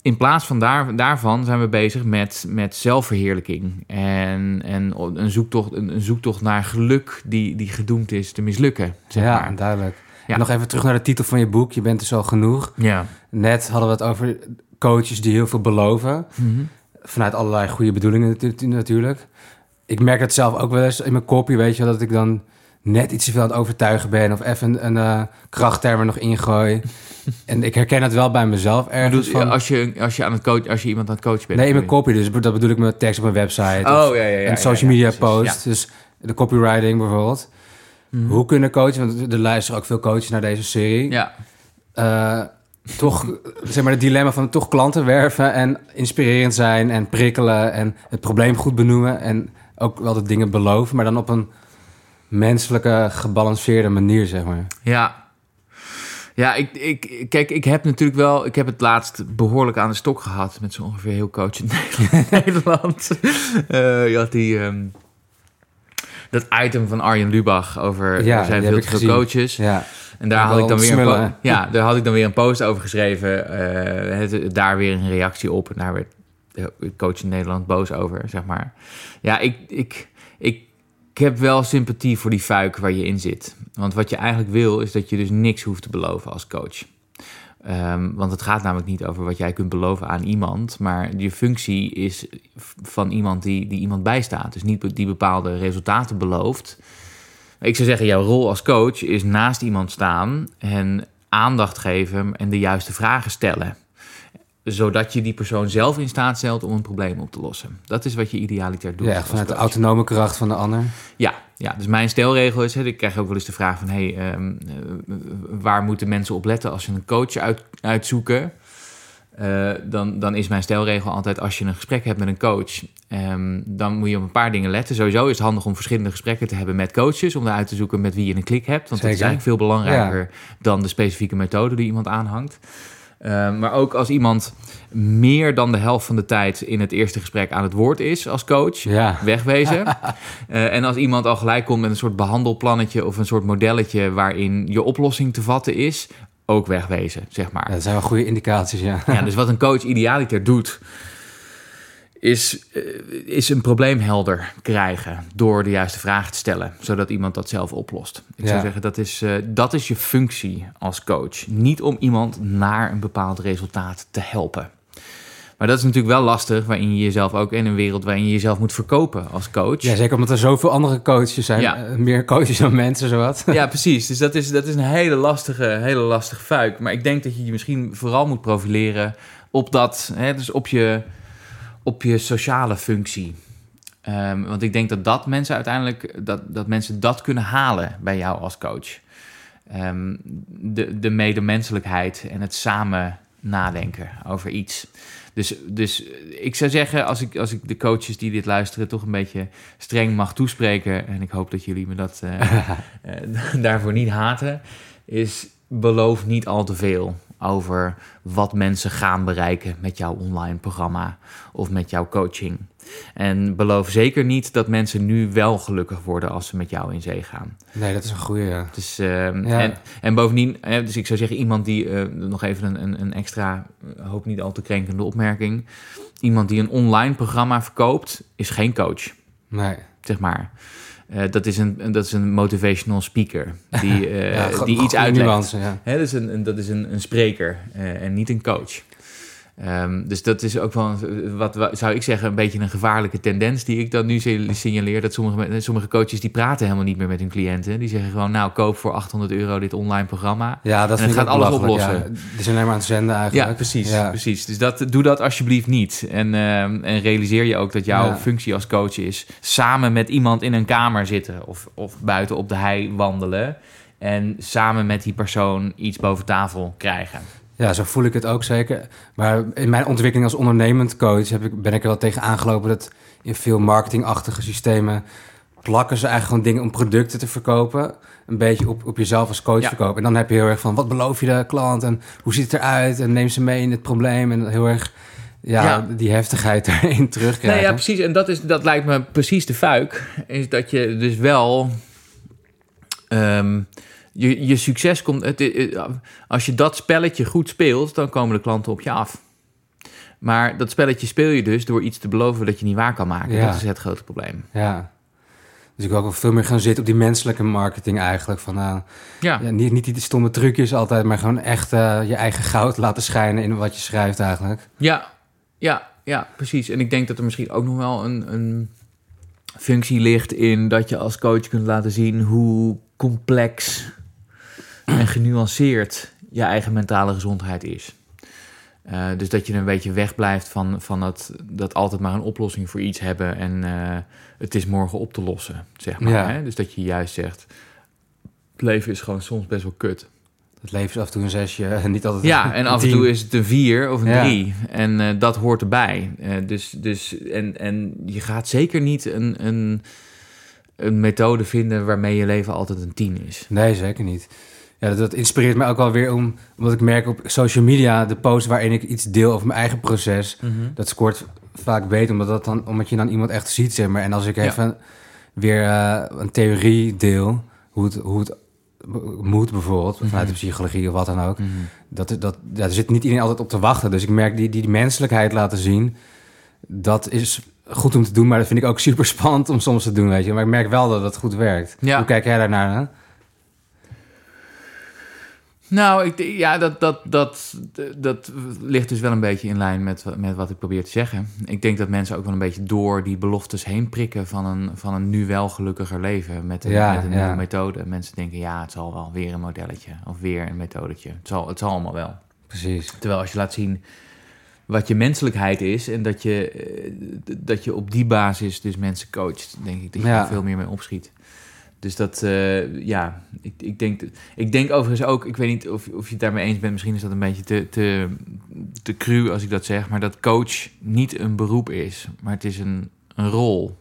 B: In plaats van daar, daarvan zijn we bezig met, met zelfverheerlijking. En, en een, zoektocht, een, een zoektocht naar geluk die, die gedoemd is te mislukken. Zeg
A: ja,
B: maar.
A: duidelijk.
B: Ja.
A: En nog even terug naar de titel van je boek. Je bent dus al genoeg.
B: ja.
A: Net hadden we het over coaches die heel veel beloven.
B: Mhm.
A: Vanuit allerlei goede bedoelingen natu- natuurlijk. Ik merk het zelf ook wel eens in mijn kopje, weet je dat ik dan net iets te veel aan het overtuigen ben. Of even een, een eh, krachtterm er nog ingooi. en ik herken het wel bij mezelf ergens
B: bedoel,
A: van...
B: als, je, als, je aan het coach, als je iemand aan het coachen bent.
A: Nee, in mijn kopie dus. Dat bedoel ik met tekst op een website.
B: Oh, ja, ja, ja.
A: een social media post. Dus de copywriting bijvoorbeeld.
B: Mhm.
A: Hoe kunnen coaches, want er luisteren ook veel coaches naar deze serie...
B: Ja.
A: eh, toch, zeg maar, het dilemma van toch klanten werven... en inspirerend zijn en prikkelen... en het probleem goed benoemen... en ook wel de dingen beloven... maar dan op een menselijke, gebalanceerde manier, zeg maar.
B: Ja. Ja, ik, ik, kijk, ik heb natuurlijk wel... Ik heb het laatst behoorlijk aan de stok gehad... met zo ongeveer heel coach in Nederland. Eh, je had die... ehm, dat item van Arjen Lubach over...
A: Ja,
B: er zijn veel te veel coaches.
A: Ja,
B: En daar had ik dan weer een,
A: smullen,
B: ja, daar had ik dan weer een post over geschreven. eh, het, daar weer een reactie op. En daar werd coach in Nederland boos over, zeg maar. Ja, ik, ik, ik, ik heb wel sympathie voor die fuik waar je in zit. Want wat je eigenlijk wil, is dat je dus niks hoeft te beloven als coach. Ehm, want het gaat namelijk niet over wat jij kunt beloven aan iemand, maar je functie is van iemand die, die iemand bijstaat. Dus niet die bepaalde resultaten belooft. Ik zou zeggen, jouw rol als coach is naast iemand staan en aandacht geven en de juiste vragen stellen zodat je die persoon zelf in staat stelt om een probleem op te lossen. Dat is wat je idealiter doet.
A: Ja, vanuit de autonome kracht van de ander.
B: Ja, ja dus mijn stelregel is, hè, ik krijg ook wel eens de vraag van... Hey, ehm, eh, waar moeten mensen op letten als ze een coach uit, uitzoeken? Uh, dan, dan is mijn stelregel altijd als je een gesprek hebt met een coach, um, dan moet je op een paar dingen letten. Sowieso is het handig om verschillende gesprekken te hebben met coaches, om eruit te zoeken met wie je een klik hebt. Want Zeker. dat is eigenlijk veel belangrijker dan de specifieke methode die iemand aanhangt. Ehm, maar ook als iemand meer dan de helft van de tijd in het eerste gesprek aan het woord is als coach, wegwezen. uh, en als iemand al gelijk komt met een soort behandelplannetje of een soort modelletje waarin je oplossing te vatten is, ook wegwezen, zeg maar.
A: Ja, dat zijn wel goede indicaties, ja.
B: ja dus wat een coach idealiter doet, is, eh, is een probleem helder krijgen door de juiste vragen te stellen, zodat iemand dat zelf oplost. Ik zou zeggen, dat is, uh, dat is je functie als coach. Niet om iemand naar een bepaald resultaat te helpen. Maar dat is natuurlijk wel lastig, waarin je jezelf ook in een wereld waarin je jezelf moet verkopen als coach.
A: Ja, zeker omdat er zoveel andere coaches zijn. Ja. Eh, meer coaches dan mensen, zowat.
B: Ja, precies. Dus dat is, dat is een hele lastige, hele lastige fuik. Maar ik denk dat je je misschien vooral moet profileren op dat, hè, dus op je op je sociale functie. Um, want ik denk dat dat mensen uiteindelijk dat, dat mensen dat kunnen halen bij jou als coach. Um, de, de medemenselijkheid en het samen nadenken over iets. Dus, dus ik zou zeggen, als ik, als ik de coaches die dit luisteren toch een beetje streng mag toespreken, en ik hoop dat jullie me dat uh, daarvoor niet haten, is beloof niet al te veel over wat mensen gaan bereiken met jouw online programma of met jouw coaching. En beloof zeker niet dat mensen nu wel gelukkig worden als ze met jou in zee gaan.
A: Nee, dat is een goede. Ja.
B: Dus, uh, en, en bovendien, dus ik zou zeggen, iemand die uh, nog even een, een extra, uh, hoop niet al te krenkende opmerking. Iemand die een online programma verkoopt, is geen coach.
A: Nee.
B: Zeg maar. Uh, dat, is een, dat is een motivational speaker die, uh, ja, die iets uitlegt. Nuance, ja. Dat is een, dat is een, een spreker uh, en niet een coach. Um, dus dat is ook wel, wat, wat, zou ik zeggen, een beetje een gevaarlijke tendens die ik dan nu signaleer. Dat sommige, sommige coaches die praten helemaal niet meer met hun cliënten. Die zeggen gewoon, nou, koop voor 800 euro dit online programma.
A: Ja, dat
B: en gaat alles oplossen. Ja,
A: die zijn alleen maar aan het zenden eigenlijk.
B: Ja, precies. Ja. precies. Dus dat, doe dat alsjeblieft niet. En, uh, en realiseer je ook dat jouw ja. functie als coach is samen met iemand in een kamer zitten of, of buiten op de hei wandelen. En samen met die persoon iets boven tafel krijgen.
A: Ja, zo voel ik het ook zeker. Maar in mijn ontwikkeling als ondernemend coach heb ik, ben ik er wel tegen aangelopen dat in veel marketingachtige systemen plakken ze eigenlijk gewoon dingen om producten te verkopen. Een beetje op, op jezelf als coach verkopen. En dan heb je heel erg van, wat beloof je de klant en hoe ziet het eruit? En neem ze mee in het probleem. En heel erg ja, die heftigheid erin terugkrijgen.
B: Nee, ja, precies. En dat, is, dat lijkt me precies de fuik. Is dat je dus wel... Um, je, je succes komt. Het, als je dat spelletje goed speelt, dan komen de klanten op je af. Maar dat spelletje speel je dus door iets te beloven dat je niet waar kan maken. Ja. Dat is het grote probleem.
A: Ja. Dus ik wil ook veel meer gaan zitten op die menselijke marketing eigenlijk. Van, uh, ja. ja. niet, niet die stomme trucjes altijd, maar gewoon echt uh, je eigen goud laten schijnen in wat je schrijft eigenlijk.
B: Ja, ja, ja, precies. En ik denk dat er misschien ook nog wel een, een functie ligt in dat je als coach kunt laten zien hoe complex en genuanceerd je eigen mentale gezondheid is. Uh, dus dat je een beetje wegblijft van, van dat, dat altijd maar een oplossing voor iets hebben en uh, het is morgen op te lossen, zeg maar. Ja. Hè? Dus dat je juist zegt, het leven is gewoon soms best wel kut.
A: Het leven is af en toe een zesje en niet altijd
B: Ja, en af en toe is het een vier of een ja. drie. En uh, dat hoort erbij. dus, dus, en, en je gaat zeker niet een, een, een methode vinden waarmee je leven altijd een tien is.
A: Nee, zeker niet ja, dat, inspireert me ook wel weer om, omdat ik merk op social media, de post waarin ik iets deel over mijn eigen proces, mm -hmm. dat scoort vaak beter, omdat, dat dan, omdat je dan iemand echt ziet, zeg maar. En als ik even weer uh, een theorie deel, hoe het, hoe het moet bijvoorbeeld, vanuit mm -hmm. de psychologie of wat dan ook, mm -hmm. dat, dat, daar zit niet iedereen altijd op te wachten. Dus ik merk die, die, die menselijkheid laten zien, dat is goed om te doen, maar dat vind ik ook super spannend om soms te doen, weet je. Maar ik merk wel dat het goed werkt.
B: Ja.
A: Hoe kijk jij daarnaar? Hè?
B: Nou, ik, ja, dat, dat, dat, dat ligt dus wel een beetje in lijn met, met wat ik probeer te zeggen. Ik denk dat mensen ook wel een beetje door die beloftes heen prikken van een, van een nu wel gelukkiger leven met een,
A: Ja,
B: met een
A: ja.
B: nieuwe methode. Mensen denken, ja, het zal wel weer een modelletje of weer een methodetje. Het zal, het zal allemaal wel.
A: Precies.
B: Terwijl als je laat zien wat je menselijkheid is en dat je, eh, dat je op die basis dus mensen coacht, denk ik dat je
A: Ja.
B: er veel meer mee opschiet. Dus dat, eh, ja, ik, ik, denk, ik denk overigens ook, ik weet niet of, of je het daarmee eens bent, misschien is dat een beetje te, te, te cru als ik dat zeg, maar dat coach niet een beroep is, maar het is een, een rol,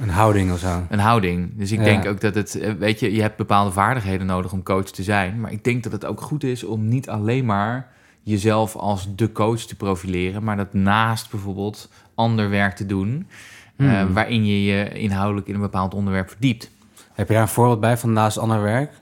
A: Een houding of zo.
B: een houding. Dus ik
A: Ja.
B: denk ook dat het, eh, weet je, je hebt bepaalde vaardigheden nodig om coach te zijn, maar ik denk dat het ook goed is om niet alleen maar jezelf als de coach te profileren, maar dat naast bijvoorbeeld ander werk te doen, eh,
A: Hmm.
B: waarin je je inhoudelijk in een bepaald onderwerp verdiept.
A: Heb je daar een voorbeeld bij van naast ander werk?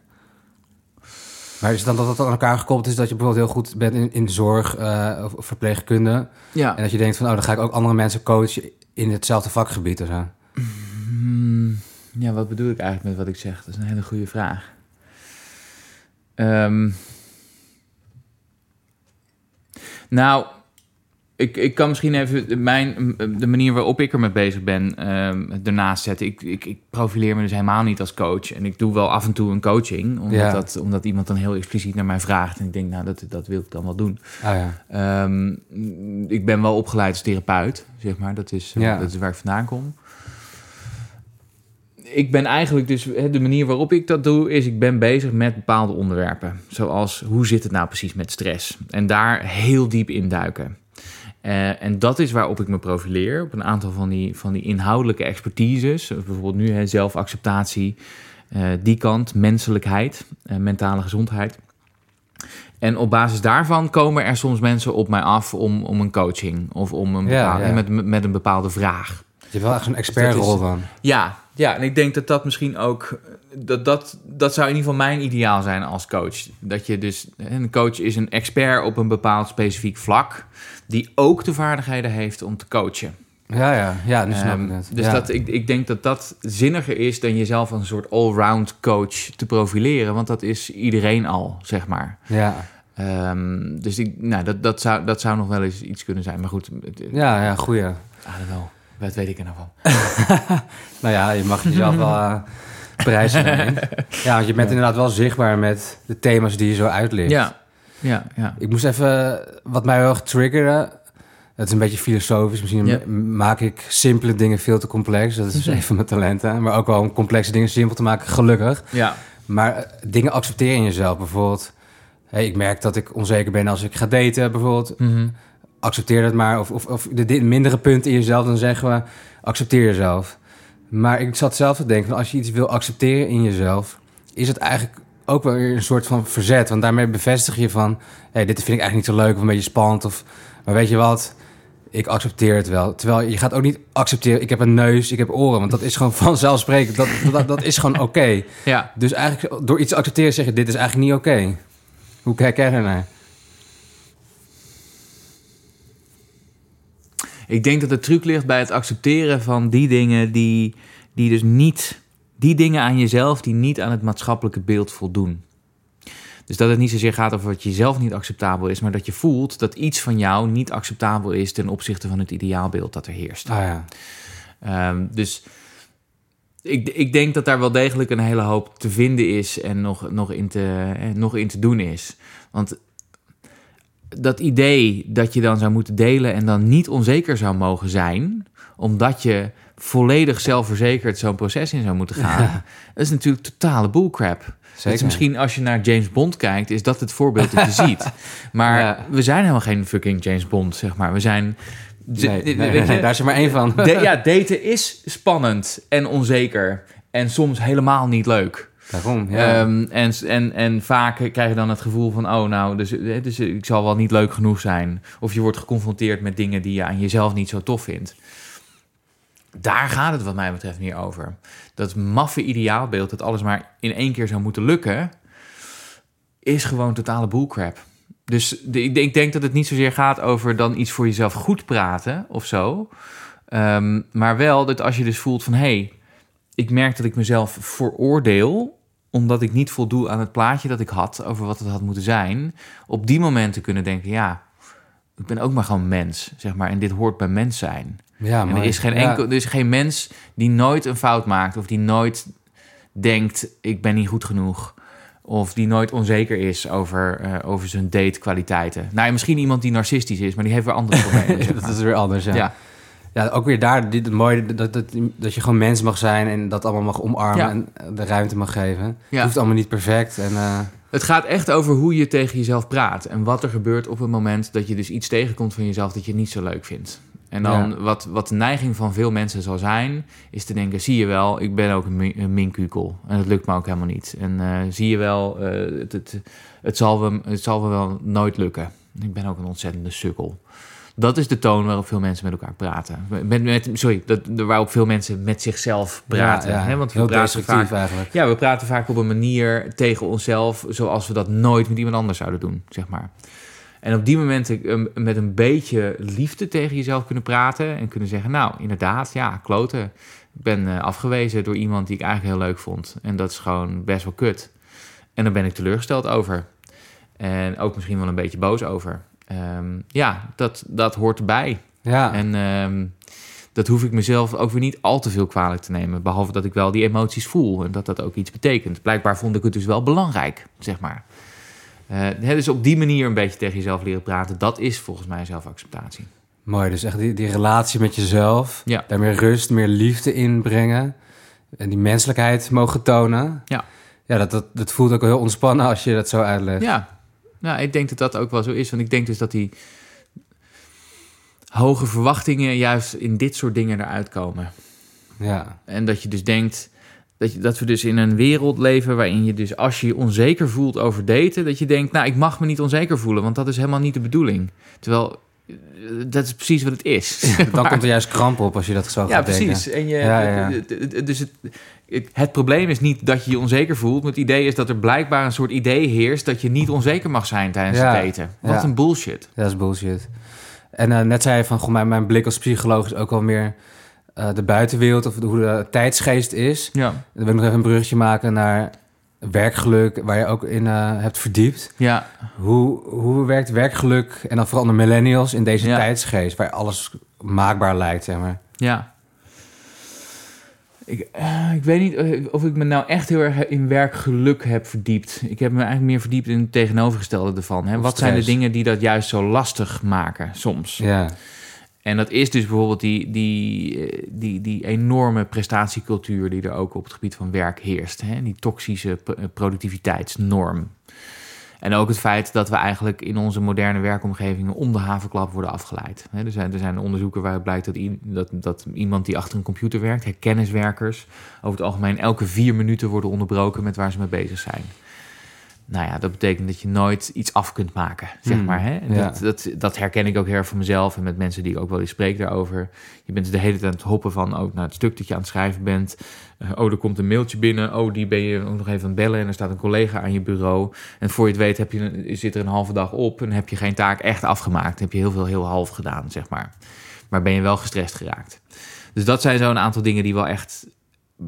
A: Maar is het dan dat het aan elkaar gekoppeld is dat je bijvoorbeeld heel goed bent in, in zorg eh, of verpleegkunde?
B: Ja.
A: En dat je denkt van, oh, dan ga ik ook andere mensen coachen in hetzelfde vakgebied of zo.
B: Hmm, ja, wat bedoel ik eigenlijk met wat ik zeg? Dat is een hele goede vraag. Ehm, nou, ik, ik kan misschien even mijn, de manier waarop ik ermee bezig ben ehm ernaast zetten. Ik, ik, ik profileer me dus helemaal niet als coach. En ik doe wel af en toe een coaching, omdat,
A: Ja.
B: dat, omdat iemand dan heel expliciet naar mij vraagt. En ik denk, nou, dat, dat wil ik dan wel doen.
A: Oh ja.
B: Ehm, ik ben wel opgeleid als therapeut, zeg maar. Dat is, eh,
A: Ja.
B: dat is waar ik vandaan kom. Ik ben eigenlijk dus, de manier waarop ik dat doe, is ik ben bezig met bepaalde onderwerpen. Zoals, hoe zit het nou precies met stress? En daar heel diep in duiken. Eh, en dat is waarop ik me profileer. Op een aantal van die, van die inhoudelijke expertises. Zoals bijvoorbeeld nu hè, zelfacceptatie. eh, die kant, menselijkheid, eh, mentale gezondheid. En op basis daarvan komen er soms mensen op mij af om, om een coaching of om een bepaalde,
A: ja.
B: Met, met een bepaalde vraag.
A: Je hebt wel echt zo'n expertrol
B: is-
A: dan.
B: Ja, ja, en ik denk dat dat misschien ook. Dat, dat, dat zou in ieder geval mijn ideaal zijn als coach. Dat je dus. Een coach is een expert op een bepaald specifiek vlak. Die ook de vaardigheden heeft om te coachen.
A: Ja, ja. Ja, nu snap
B: Ehm,
A: ik het.
B: dus
A: ja.
B: dat, ik, ik denk dat dat zinniger is dan jezelf als een soort allround coach te profileren. Want dat is iedereen al, zeg maar.
A: Ja.
B: Ehm, dus ik, nou, dat, dat, zou, dat zou nog wel eens iets kunnen zijn. Maar goed, het-
A: ja, ja, goeie.
B: Don't know. Wat weet ik er nou van?
A: Nou ja, je mag jezelf wel eh, prijzen. Ja, want je bent inderdaad wel zichtbaar met de thema's die je zo uitlicht.
B: Ja, ja, ja.
A: Ik moest even, wat mij heel erg triggerde, het is een beetje filosofisch, misschien
B: Ja.
A: maak ik simpele dingen veel te complex. Dat is een van mijn talenten. Maar ook wel om complexe dingen simpel te maken, gelukkig.
B: Ja,
A: Maar eh, dingen accepteren in jezelf. Bijvoorbeeld, hey, ik merk dat ik onzeker ben als ik ga daten, bijvoorbeeld.
B: Mhm.
A: Accepteer dat maar. Of, of, of de mindere punten in jezelf, dan zeggen we, accepteer jezelf. Maar ik zat zelf te denken, als je iets wil accepteren in jezelf, is het eigenlijk ook wel weer een soort van verzet. Want daarmee bevestig je van, hey, dit vind ik eigenlijk niet zo leuk of een beetje spannend. Of, maar weet je wat, ik accepteer het wel. Terwijl je gaat ook niet accepteren, ik heb een neus, ik heb oren. Want dat is gewoon vanzelfsprekend, dat, dat, dat is gewoon oké.
B: ja.
A: Dus eigenlijk door iets te accepteren zeg je, dit is eigenlijk niet oké. Hoe kijk jij daarnaar?
B: Ik denk dat de truc ligt bij het accepteren van die dingen die, die dus niet... Die dingen aan jezelf die niet aan het maatschappelijke beeld voldoen. Dus dat het niet zozeer gaat over wat jezelf niet acceptabel is... maar dat je voelt dat iets van jou niet acceptabel is... ten opzichte van het ideaalbeeld dat er heerst.
A: Ah ja,
B: Ehm, dus ik, ik denk dat daar wel degelijk een hele hoop te vinden is en nog, nog, in, te, eh, nog in te doen is. Want dat idee dat je dan zou moeten delen en dan niet onzeker zou mogen zijn, omdat je volledig zelfverzekerd zo'n proces in zou moeten gaan, dat is natuurlijk totale bullcrap.
A: Zeker.
B: is misschien als je naar James Bond kijkt, is dat het voorbeeld dat je ziet. Maar
A: Ja.
B: we zijn helemaal geen fucking James Bond, zeg maar. We zijn.
A: Nee, daar is er maar één van.
B: Ja, daten is spannend en onzeker. En soms helemaal niet leuk.
A: Daarom.
B: Ehm, en, en, en vaak krijg je dan het gevoel van... oh, nou, dus, eh, dus ik zal wel niet leuk genoeg zijn. Of je wordt geconfronteerd met dingen die je aan jezelf niet zo tof vindt. Daar gaat het wat mij betreft meer over. Dat maffe ideaalbeeld dat alles maar in één keer zou moeten lukken... is gewoon totale bullcrap. Dus de, ik, denk, ik denk dat het niet zozeer gaat over dan iets voor jezelf goed praten of zo. Ehm, maar wel dat als je dus voelt van... hé, hey, ik merk dat ik mezelf veroordeel... omdat ik niet voldoe aan het plaatje dat ik had... over wat het had moeten zijn. Op die momenten kunnen denken... ja, ik ben ook maar gewoon mens, zeg maar. En dit hoort bij mens zijn.
A: Ja,
B: En er is, geen
A: Ja.
B: enkel, er is geen mens die nooit een fout maakt... of die nooit denkt, ik ben niet goed genoeg... Of die nooit onzeker is over, eh, over zijn datekwaliteiten. Nou, ja, misschien iemand die narcistisch is, maar die heeft weer andere problemen. zeg
A: dat
B: maar.
A: is weer anders, ja.
B: ja.
A: Ja, ook weer daar, dit, het mooie dat, dat, dat je gewoon mens mag zijn en dat allemaal mag omarmen
B: Ja.
A: en de ruimte mag geven.
B: Ja.
A: Het hoeft allemaal niet perfect. En, eh,
B: Het gaat echt over hoe je tegen jezelf praat. En wat er gebeurt op het moment dat je dus iets tegenkomt van jezelf dat je niet zo leuk vindt. En dan
A: Ja.
B: wat, wat de neiging van veel mensen zal zijn, is te denken: zie je wel, ik ben ook een, mi- een minkukel. En dat lukt me ook helemaal niet. En eh, zie je wel, eh, het, het, het, zal me, het zal me wel nooit lukken. Ik ben ook een ontzettende sukkel. Dat is de toon waarop veel mensen met elkaar praten. Met, met, sorry, dat, waarop veel mensen met zichzelf praten.
A: ja, ja.
B: Hè? Want we
A: heel
B: praten
A: destructief
B: vaak
A: eigenlijk.
B: ja, we praten vaak op een manier tegen onszelf zoals we dat nooit met iemand anders zouden doen, zeg maar. En op die momenten um, met een beetje liefde tegen jezelf kunnen praten en kunnen zeggen, nou, inderdaad, ja, kloten. Ik ben eh, afgewezen door iemand die ik eigenlijk heel leuk vond. En dat is gewoon best wel kut. En daar ben ik teleurgesteld over. En ook misschien wel een beetje boos over. Ehm, ja, dat, dat hoort erbij.
A: Ja,
B: En ehm, dat hoef ik mezelf ook weer niet al te veel kwalijk te nemen. Behalve dat ik wel die emoties voel en dat dat ook iets betekent. Blijkbaar vond ik het dus wel belangrijk, zeg maar. Hè, dus op die manier een beetje tegen jezelf leren praten, dat is volgens mij zelfacceptatie.
A: mooi. Dus echt die, die relatie met jezelf.
B: Ja.
A: Daar meer rust, meer liefde in brengen. En die menselijkheid mogen tonen.
B: Ja.
A: Ja, dat, dat, dat voelt ook heel ontspannen als je dat zo uitlegt.
B: Ja, nou, ik denk dat dat ook wel zo is. Want ik denk dus dat die hoge verwachtingen juist in dit soort dingen eruit komen.
A: Ja,
B: En dat je dus denkt dat, je, dat we dus in een wereld leven waarin je dus als je je onzeker voelt over daten, dat je denkt, nou, ik mag me niet onzeker voelen, want dat is helemaal niet de bedoeling. Terwijl dat is precies wat het is.
A: dan komt er juist kramp op als je dat zo
B: ja,
A: gaat denken.
B: precies. En je,
A: Ja, ja.
B: Dus het, het, het probleem is niet dat je je onzeker voelt. Maar het idee is dat er blijkbaar een soort idee heerst dat je niet onzeker mag zijn tijdens het daten. Wat een bullshit.
A: Dat is bullshit. En eh, net zei je van, goh, mijn, mijn blik als psycholoog is ook wel meer eh, de buitenwereld of de- hoe de tijdsgeest is.
B: Ja,
A: Dan wil ik nog even een bruggetje maken naar werkgeluk, waar je ook in eh, hebt verdiept.
B: ja.
A: Hoe, hoe werkt werkgeluk, en dan vooral de millennials, in deze
B: Ja.
A: tijdsgeest, waar alles maakbaar lijkt, zeg maar.
B: Ja. Ik, eh, ik weet niet eh, of ik me nou echt heel erg in werkgeluk heb verdiept. Ik heb me eigenlijk meer verdiept in het tegenovergestelde ervan. Hè. Wat zijn de dingen die dat juist zo lastig maken soms?
A: Ja,
B: En dat is dus bijvoorbeeld die, die, eh, die, die enorme prestatiecultuur die er ook op het gebied van werk heerst. Hè? Die toxische eh, productiviteitsnorm. En ook het feit dat we eigenlijk in onze moderne werkomgevingen om de havenklap worden afgeleid. Er zijn, er zijn onderzoeken waaruit blijkt dat, dat, dat iemand die achter een computer werkt, kenniswerkers, over het algemeen elke vier minuten worden onderbroken met waar ze mee bezig zijn. Nou ja, dat betekent dat je nooit iets af kunt maken, zeg
A: Hmm,
B: maar. Hè?
A: Ja.
B: Dat, dat, dat herken ik ook heel erg van mezelf en met mensen die ik ook wel eens spreek daarover. Je bent de hele tijd aan het hoppen van oh, naar het stuk dat je aan het schrijven bent. Eh, oh, er komt een mailtje binnen. Oh, die ben je ook nog even aan het bellen. En er staat een collega aan je bureau. En voor je het weet heb je, zit er een halve dag op en heb je geen taak echt afgemaakt. heb je heel veel heel half gedaan, zeg maar. Maar ben je wel gestrest geraakt. Dus dat zijn zo'n aantal dingen die wel echt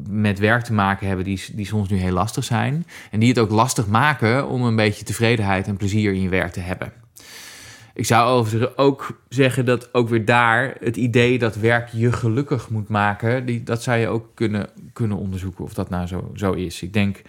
B: met werk te maken hebben, die, die soms nu heel lastig zijn. En die het ook lastig maken om een beetje tevredenheid en plezier in je werk te hebben. Ik zou overigens ook zeggen dat ook weer daar het idee dat werk je gelukkig moet maken, die, dat zou je ook kunnen, kunnen onderzoeken of dat nou zo, zo is. Ik denk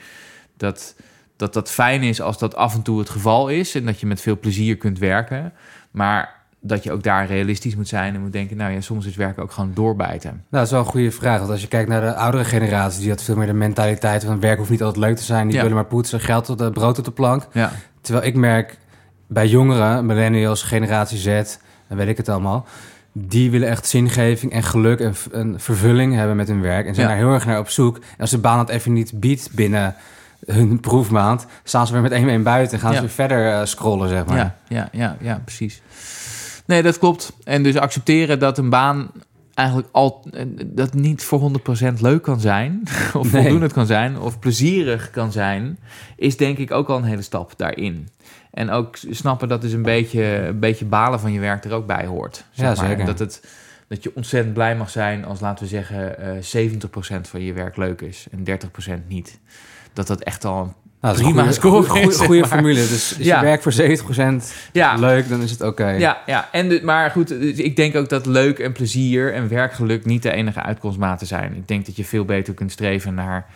B: dat, dat dat fijn is als dat af en toe het geval is en dat je met veel plezier kunt werken. Maar dat je ook daar realistisch moet zijn en moet denken, nou ja, soms is werken ook gewoon doorbijten.
A: nou, dat is wel een goede vraag. Want als je kijkt naar de oudere generatie, die had veel meer de mentaliteit van werk hoeft niet altijd leuk te zijn. Die
B: Ja.
A: willen maar poetsen, geld tot de brood op de plank.
B: Ja,
A: Terwijl ik merk bij jongeren, millennials, generatie Z, dan weet ik het allemaal. Die willen echt zingeving en geluk en, v- en vervulling hebben met hun werk. En zijn
B: Ja.
A: daar heel erg naar op zoek. En als de baan dat even niet biedt binnen hun proefmaand, staan ze weer met één been buiten en gaan ze weer verder eh, scrollen, zeg maar.
B: Ja, ja, ja, ja, precies. Nee, dat klopt. En dus accepteren dat een baan eigenlijk al eh, dat niet voor 100% leuk kan zijn, of
A: Nee.
B: voldoende kan zijn, of plezierig kan zijn, is denk ik ook al een hele stap daarin. En ook snappen dat dus een beetje, een beetje balen van je werk er ook bij hoort. Zeg
A: Ja, zeker.
B: Dat, het, dat je ontzettend blij mag zijn als, laten we zeggen, eh 70% van je werk leuk is en 30% niet. Dat dat echt al een
A: Nou, dat is
B: Prima
A: een
B: score
A: goede, goede,
B: is, zeg
A: goede
B: maar.
A: formule. Dus
B: Ja.
A: je werk voor 70%
B: Ja.
A: leuk, dan is het oké.
B: Ja, ja. En de, maar goed, ik denk ook dat leuk en plezier en werkgeluk niet de enige uitkomstmaten zijn. Ik denk dat je veel beter kunt streven naar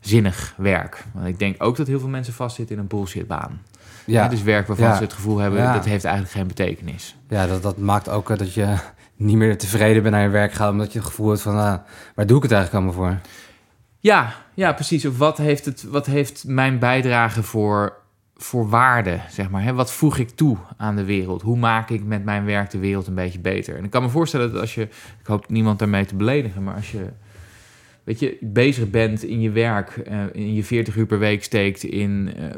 B: zinnig werk. Want ik denk ook dat heel veel mensen vastzitten in een bullshitbaan.
A: Ja,
B: Hè, Dus werk waarvan
A: Ja.
B: ze het gevoel hebben,
A: Ja.
B: dat heeft eigenlijk geen betekenis.
A: ja dat, dat maakt ook eh, dat je niet meer tevreden bent naar je werk gaat... omdat je het gevoel hebt van, ah, waar doe ik het eigenlijk allemaal voor?
B: Ja, ja, precies. Of wat heeft, het, wat heeft mijn bijdrage voor, voor waarde, zeg maar? Hè? Wat voeg ik toe aan de wereld? Hoe maak ik met mijn werk de wereld een beetje beter? En ik kan me voorstellen dat als je... Ik hoop niemand daarmee te beledigen, maar als je... Weet je, bezig bent in je werk, eh, in je 40 uur per week steekt... in, eh,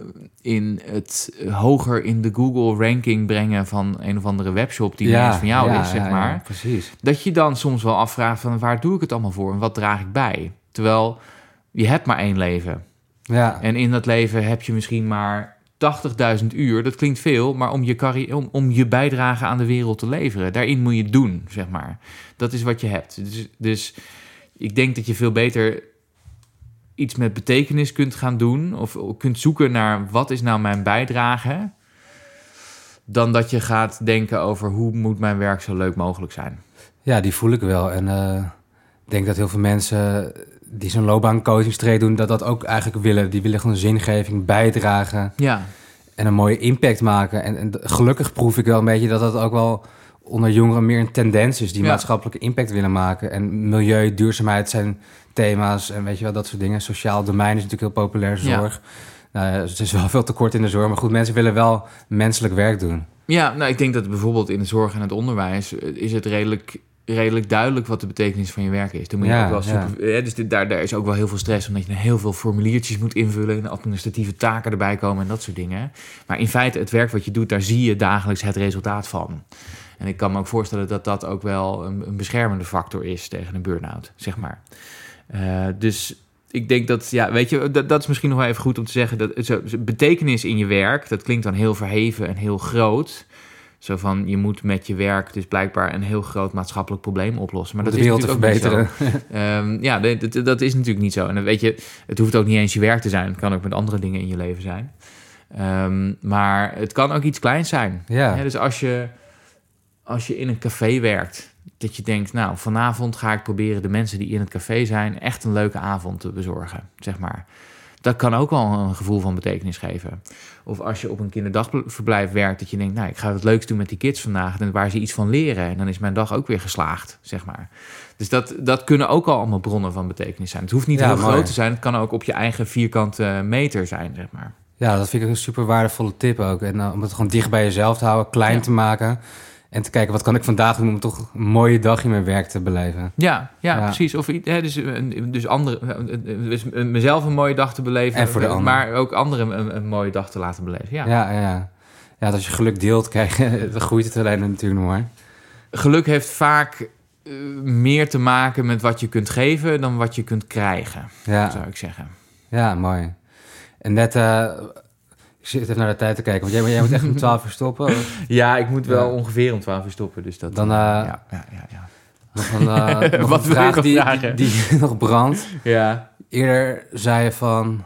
B: in het hoger in de Google-ranking brengen van een of andere webshop... die niet eens van jou
A: ja,
B: is, zeg
A: ja,
B: maar
A: ja, precies.
B: dat je dan soms wel afvraagt van waar doe ik het allemaal voor en wat draag ik bij? Terwijl je hebt maar één leven.
A: Ja,
B: En in dat leven heb je misschien maar 80.000 uur. Dat klinkt veel, maar om je, om, om je bijdrage aan de wereld te leveren. Daarin moet je het doen, zeg maar. Dat is wat je hebt. Dus, dus ik denk dat je veel beter iets met betekenis kunt gaan doen... of kunt zoeken naar wat is nou mijn bijdrage... dan dat je gaat denken over hoe moet mijn werk zo leuk mogelijk zijn.
A: ja, die voel ik wel. En eh, ik denk dat heel veel mensen die zo'n loopbaancoachingstreek doen... dat dat ook eigenlijk willen. Die willen gewoon zingeving bijdragen...
B: Ja,
A: en een mooie impact maken. En, en gelukkig proef ik wel een beetje dat dat ook wel onder jongeren meer een tendens is die
B: Ja.
A: maatschappelijke impact willen maken. En milieu, duurzaamheid zijn thema's en weet je wel, dat soort dingen. Sociaal domein is natuurlijk heel populair, zorg. Nou, ja, het is wel veel tekort in de zorg, maar goed, mensen willen wel menselijk werk doen.
B: Ja, nou, ik denk dat bijvoorbeeld in de zorg en het onderwijs eh, is het redelijk, redelijk duidelijk wat de betekenis van je werk is. Dan moet je
A: Ja,
B: ook wel super, dus dit- daar, daar is ook wel heel veel stress omdat je heel veel formuliertjes moet invullen en administratieve taken erbij komen en dat soort dingen. Maar in feite, het werk wat je doet, daar zie je dagelijks het resultaat van. En ik kan me ook voorstellen dat dat ook wel een, een beschermende factor is tegen een burn-out, zeg maar. Eh, dus ik denk dat, ja, weet je, dat, dat is misschien nog wel even goed om te zeggen. Dat zo, betekenis in je werk, dat klinkt dan heel verheven en heel groot. Zo van, je moet met je werk dus blijkbaar een heel groot maatschappelijk probleem oplossen. Maar dat
A: de
B: is
A: wereld te
B: natuurlijk ook niet
A: verbeteren.
B: zo. Ehm, ja, dat, is natuurlijk niet zo. En dan weet je, het hoeft ook niet eens je werk te zijn. Het kan ook met andere dingen in je leven zijn. Ehm, maar het kan ook iets kleins zijn.
A: Ja.
B: Ja, dus als je, als je in een café werkt, dat je denkt, nou, vanavond ga ik proberen de mensen die in het café zijn echt een leuke avond te bezorgen, zeg maar. Dat kan ook wel een gevoel van betekenis geven. Of als je op een kinderdagverblijf werkt, dat je denkt, nou, ik ga het leukst doen met die kids vandaag, en waar ze iets van leren. En dan is mijn dag ook weer geslaagd, zeg maar. Dus dat, dat kunnen ook al allemaal bronnen van betekenis zijn. Het hoeft niet
A: Ja,
B: heel
A: mooi.
B: groot te zijn, het kan ook op je eigen vierkante meter zijn, zeg maar.
A: Ja, dat vind ik een super waardevolle tip ook. En uh, om het gewoon dicht bij jezelf te houden, klein
B: Ja.
A: te maken. En te kijken, wat kan ik vandaag doen om toch een mooie dag in mijn werk te beleven.
B: Ja, ja,
A: Ja.
B: precies. Of, hè, dus, eh, dus, andere, dus mezelf een mooie dag te beleven.
A: En voor de
B: eh,
A: ander.
B: Maar ook anderen een, een mooie dag te laten beleven. Ja.
A: Ja, ja, ja. als je geluk deelt, krijg je, dan groeit het alleen natuurlijk nog maar.
B: Geluk heeft vaak eh, meer te maken met wat je kunt geven dan wat je kunt krijgen,
A: Ja,
B: zou ik zeggen.
A: ja mooi. En net, eh, ik zit even naar de tijd te kijken, want jij, jij moet echt om 12 uur stoppen.
B: Ja, ik moet wel
A: Ja.
B: ongeveer om 12 uur stoppen. Dus dat,
A: Dan,
B: eh,
A: eh,
B: ja, ja, ja, ja.
A: Nog een, eh, nog
B: Wat
A: een vraag die,
B: vragen?
A: die, die nog brandt.
B: ja.
A: Eerder zei je van,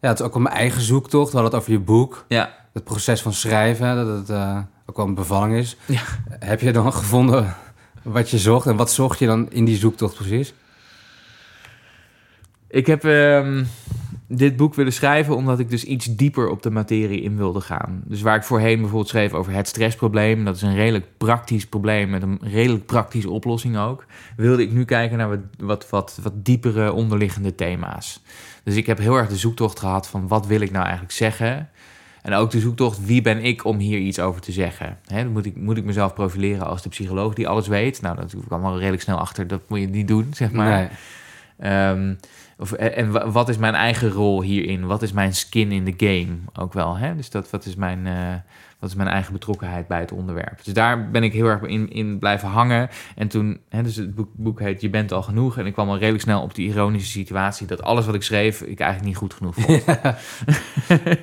A: ja, het is ook wel mijn eigen zoektocht. We hadden het over je boek,
B: ja.
A: het proces van schrijven, dat het eh, ook wel een bevalling is.
B: Ja.
A: Heb je dan gevonden wat je zocht en wat zocht je dan in die zoektocht precies?
B: Ik heb ehm, dit boek willen schrijven omdat ik dus iets dieper op de materie in wilde gaan. Dus waar ik voorheen bijvoorbeeld schreef over het stressprobleem, dat is een redelijk praktisch probleem met een redelijk praktische oplossing ook, wilde ik nu kijken naar wat, wat, wat, wat diepere onderliggende thema's. Dus ik heb heel erg de zoektocht gehad van wat wil ik nou eigenlijk zeggen. En ook de zoektocht, wie ben ik om hier iets over te zeggen? Moet, ik, moet ik mezelf profileren als de psycholoog die alles weet? Nou, dat kwam al redelijk snel achter, dat moet je niet doen, zeg maar.
A: Nee.
B: Ehm, of, en wa- wat is mijn eigen rol hierin? Wat is mijn skin in the game ook wel? Hè? Dus dat, wat, is mijn, eh, Wat is mijn eigen betrokkenheid bij het onderwerp? Dus daar ben ik heel erg in, in blijven hangen. En toen, hè, dus het boek, boek heet Je bent al genoeg. En ik kwam al redelijk snel op die ironische situatie dat alles wat ik schreef, ik eigenlijk niet goed genoeg vond.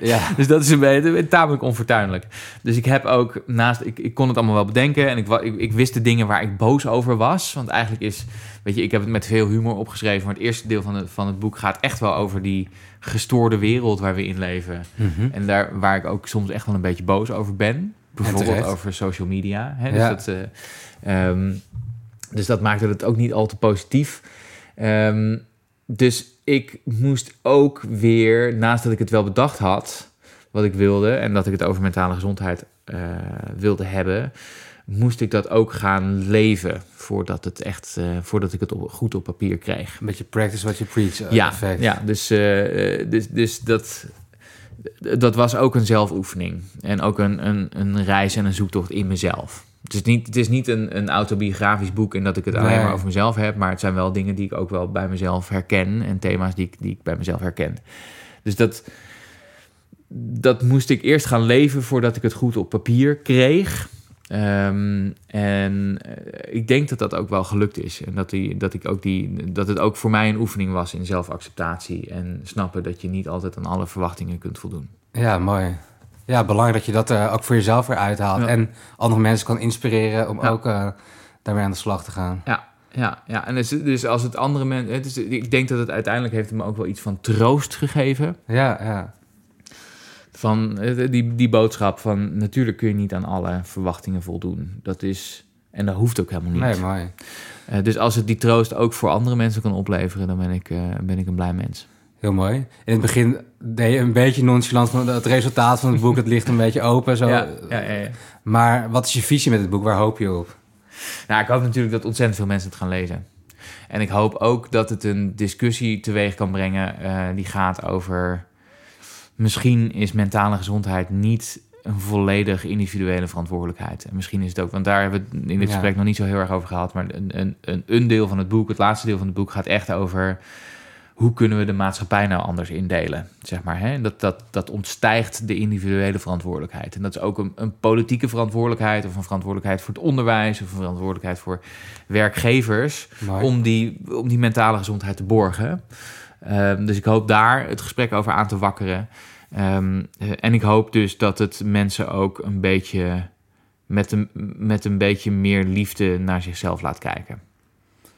A: Ja.
B: Dus dat is een beetje tamelijk onfortuinlijk. Dus ik heb ook naast, ik, ik kon het allemaal wel bedenken en ik, ik, ik wist de dingen waar ik boos over was. Want eigenlijk is, weet je, ik heb het met veel humor opgeschreven, maar het eerste deel van het, van het boek gaat echt wel over die gestoorde wereld waar we in leven.
A: Mhm.
B: En daar waar ik ook soms echt wel een beetje boos over ben. Bijvoorbeeld over social media. Hè? Dus,
A: Ja.
B: dat, ehm, dus dat maakte het ook niet al te positief. Ehm, dus ik moest ook weer, naast dat ik het wel bedacht had, wat ik wilde, en dat ik het over mentale gezondheid eh, wilde hebben, moest ik dat ook gaan leven voordat, het echt, eh, voordat ik het op- goed op papier kreeg.
A: Een beetje practice what you preach eh,
B: Ja,
A: effect.
B: ja dus, eh, dus, dus dat, dat was ook een zelfoefening. En ook een, een, een reis en een zoektocht in mezelf. Het is niet, het is niet een, een autobiografisch boek en dat ik het alleen
A: Nee.
B: maar over mezelf heb. Maar het zijn wel dingen die ik ook wel bij mezelf herken. En thema's die ik, die ik bij mezelf herken. Dus dat, dat moest ik eerst gaan leven voordat ik het goed op papier kreeg. Ehm, en eh, ik denk dat dat ook wel gelukt is. En dat, die, dat, ik ook die, dat het ook voor mij een oefening was in zelfacceptatie. En snappen dat je niet altijd aan alle verwachtingen kunt voldoen.
A: Ja, mooi. Ja, belangrijk dat je dat er ook voor jezelf weer uithaalt.
B: Ja.
A: En andere mensen kan inspireren om
B: Ja.
A: ook eh, daarmee aan de slag te gaan.
B: Ja, ja, ja. En dus, dus als het andere mensen... Ik denk dat het uiteindelijk heeft me ook wel iets van troost gegeven.
A: Ja, ja.
B: Van eh, die, die boodschap van... Natuurlijk kun je niet aan alle verwachtingen voldoen. Dat is... En dat hoeft ook helemaal niet.
A: Nee, mooi.
B: Eh, dus als het die troost ook voor andere mensen kan opleveren... dan ben ik, eh, ben ik een blij mens.
A: Heel mooi. In het begin deed je een beetje nonchalant van het resultaat van het boek. Het ligt een beetje open. Zo.
B: Ja, ja, ja, ja.
A: Maar wat is je visie met het boek? Waar hoop je op?
B: Nou, ik hoop natuurlijk dat ontzettend veel mensen het gaan lezen. En ik hoop ook dat het een discussie teweeg kan brengen die gaat over... Misschien is mentale gezondheid niet een volledig individuele verantwoordelijkheid. En misschien is het ook, want daar hebben we het in dit
A: Ja.
B: gesprek nog niet zo heel erg over gehad. Maar een, een, een, een deel van het boek, het laatste deel van het boek, gaat echt over hoe kunnen we de maatschappij nou anders indelen? Zeg maar, hè? Dat, dat, dat ontstijgt de individuele verantwoordelijkheid. En dat is ook een, een politieke verantwoordelijkheid, of een verantwoordelijkheid voor het onderwijs, of een verantwoordelijkheid voor werkgevers,
A: Mooi.
B: om die, om die mentale gezondheid te borgen. Ehm, dus ik hoop daar het gesprek over aan te wakkeren. Ehm, eh, en ik hoop dus dat het mensen ook een beetje met een, met een beetje meer liefde naar zichzelf laat kijken.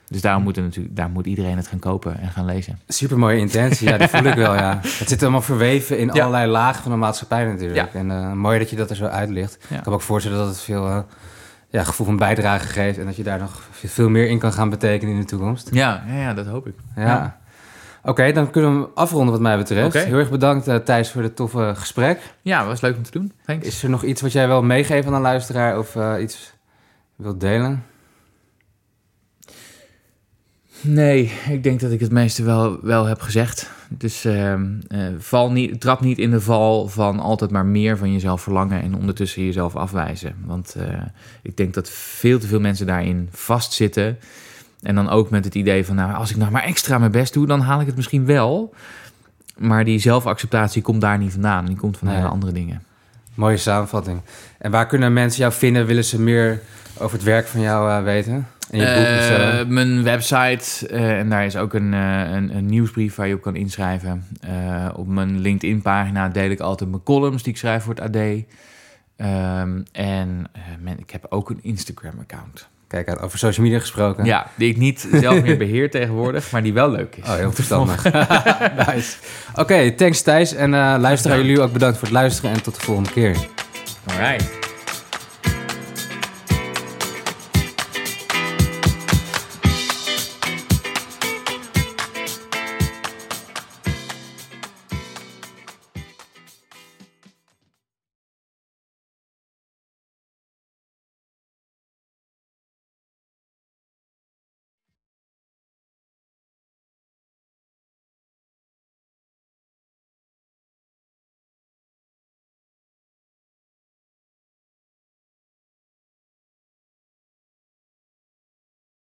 B: Dus daarom moet, natuurlijk, daar moet iedereen het gaan kopen en gaan lezen.
A: Super mooie intentie, ja, dat voel ik wel, ja. Het zit allemaal verweven in
B: Ja.
A: allerlei lagen van de maatschappij natuurlijk.
B: Ja.
A: En eh, mooi dat je dat er zo uitlicht.
B: Ja.
A: Ik kan me ook voorstellen dat het veel eh, ja, gevoel van bijdrage geeft... en dat je daar nog veel meer in kan gaan betekenen in de toekomst.
B: Ja, ja, ja dat hoop ik.
A: Ja. Oké, dan kunnen we hem afronden wat mij betreft. Heel erg bedankt uh, Thijs voor dit toffe gesprek.
B: Ja, was leuk om te doen. Thanks.
A: Is er nog iets wat jij wil meegeven aan een luisteraar of uh, iets wilt delen?
B: Nee, ik denk dat ik het meeste wel, wel heb gezegd. Dus uh, uh, val niet, trap niet in de val van altijd maar meer van jezelf verlangen en ondertussen jezelf afwijzen. Want ik denk dat veel te veel mensen daarin vastzitten. En dan ook met het idee van, nou, als ik nou maar extra mijn best doe, dan haal ik het misschien wel. Maar die zelfacceptatie komt daar niet vandaan. Die komt van
A: Nee.
B: hele andere dingen.
A: Mooie samenvatting. En waar kunnen mensen jou vinden? Willen ze meer over het werk van jou uh, weten? En je boek dus,
B: Uh, mijn website, uh, en daar is ook een, een, een, nieuwsbrief waar je op kan inschrijven. Op mijn LinkedIn-pagina deel ik altijd mijn columns die ik schrijf voor het AD. Um, en uh, ik heb ook een Instagram-account.
A: Kijk, over social media gesproken.
B: Ja, die ik niet zelf meer beheer tegenwoordig, maar die wel leuk is.
A: Oh, heel verstandig. nice. Oké, okay, thanks Thijs. En uh, luisteraar, jullie ook bedankt voor het luisteren en tot de volgende keer.
B: Alright.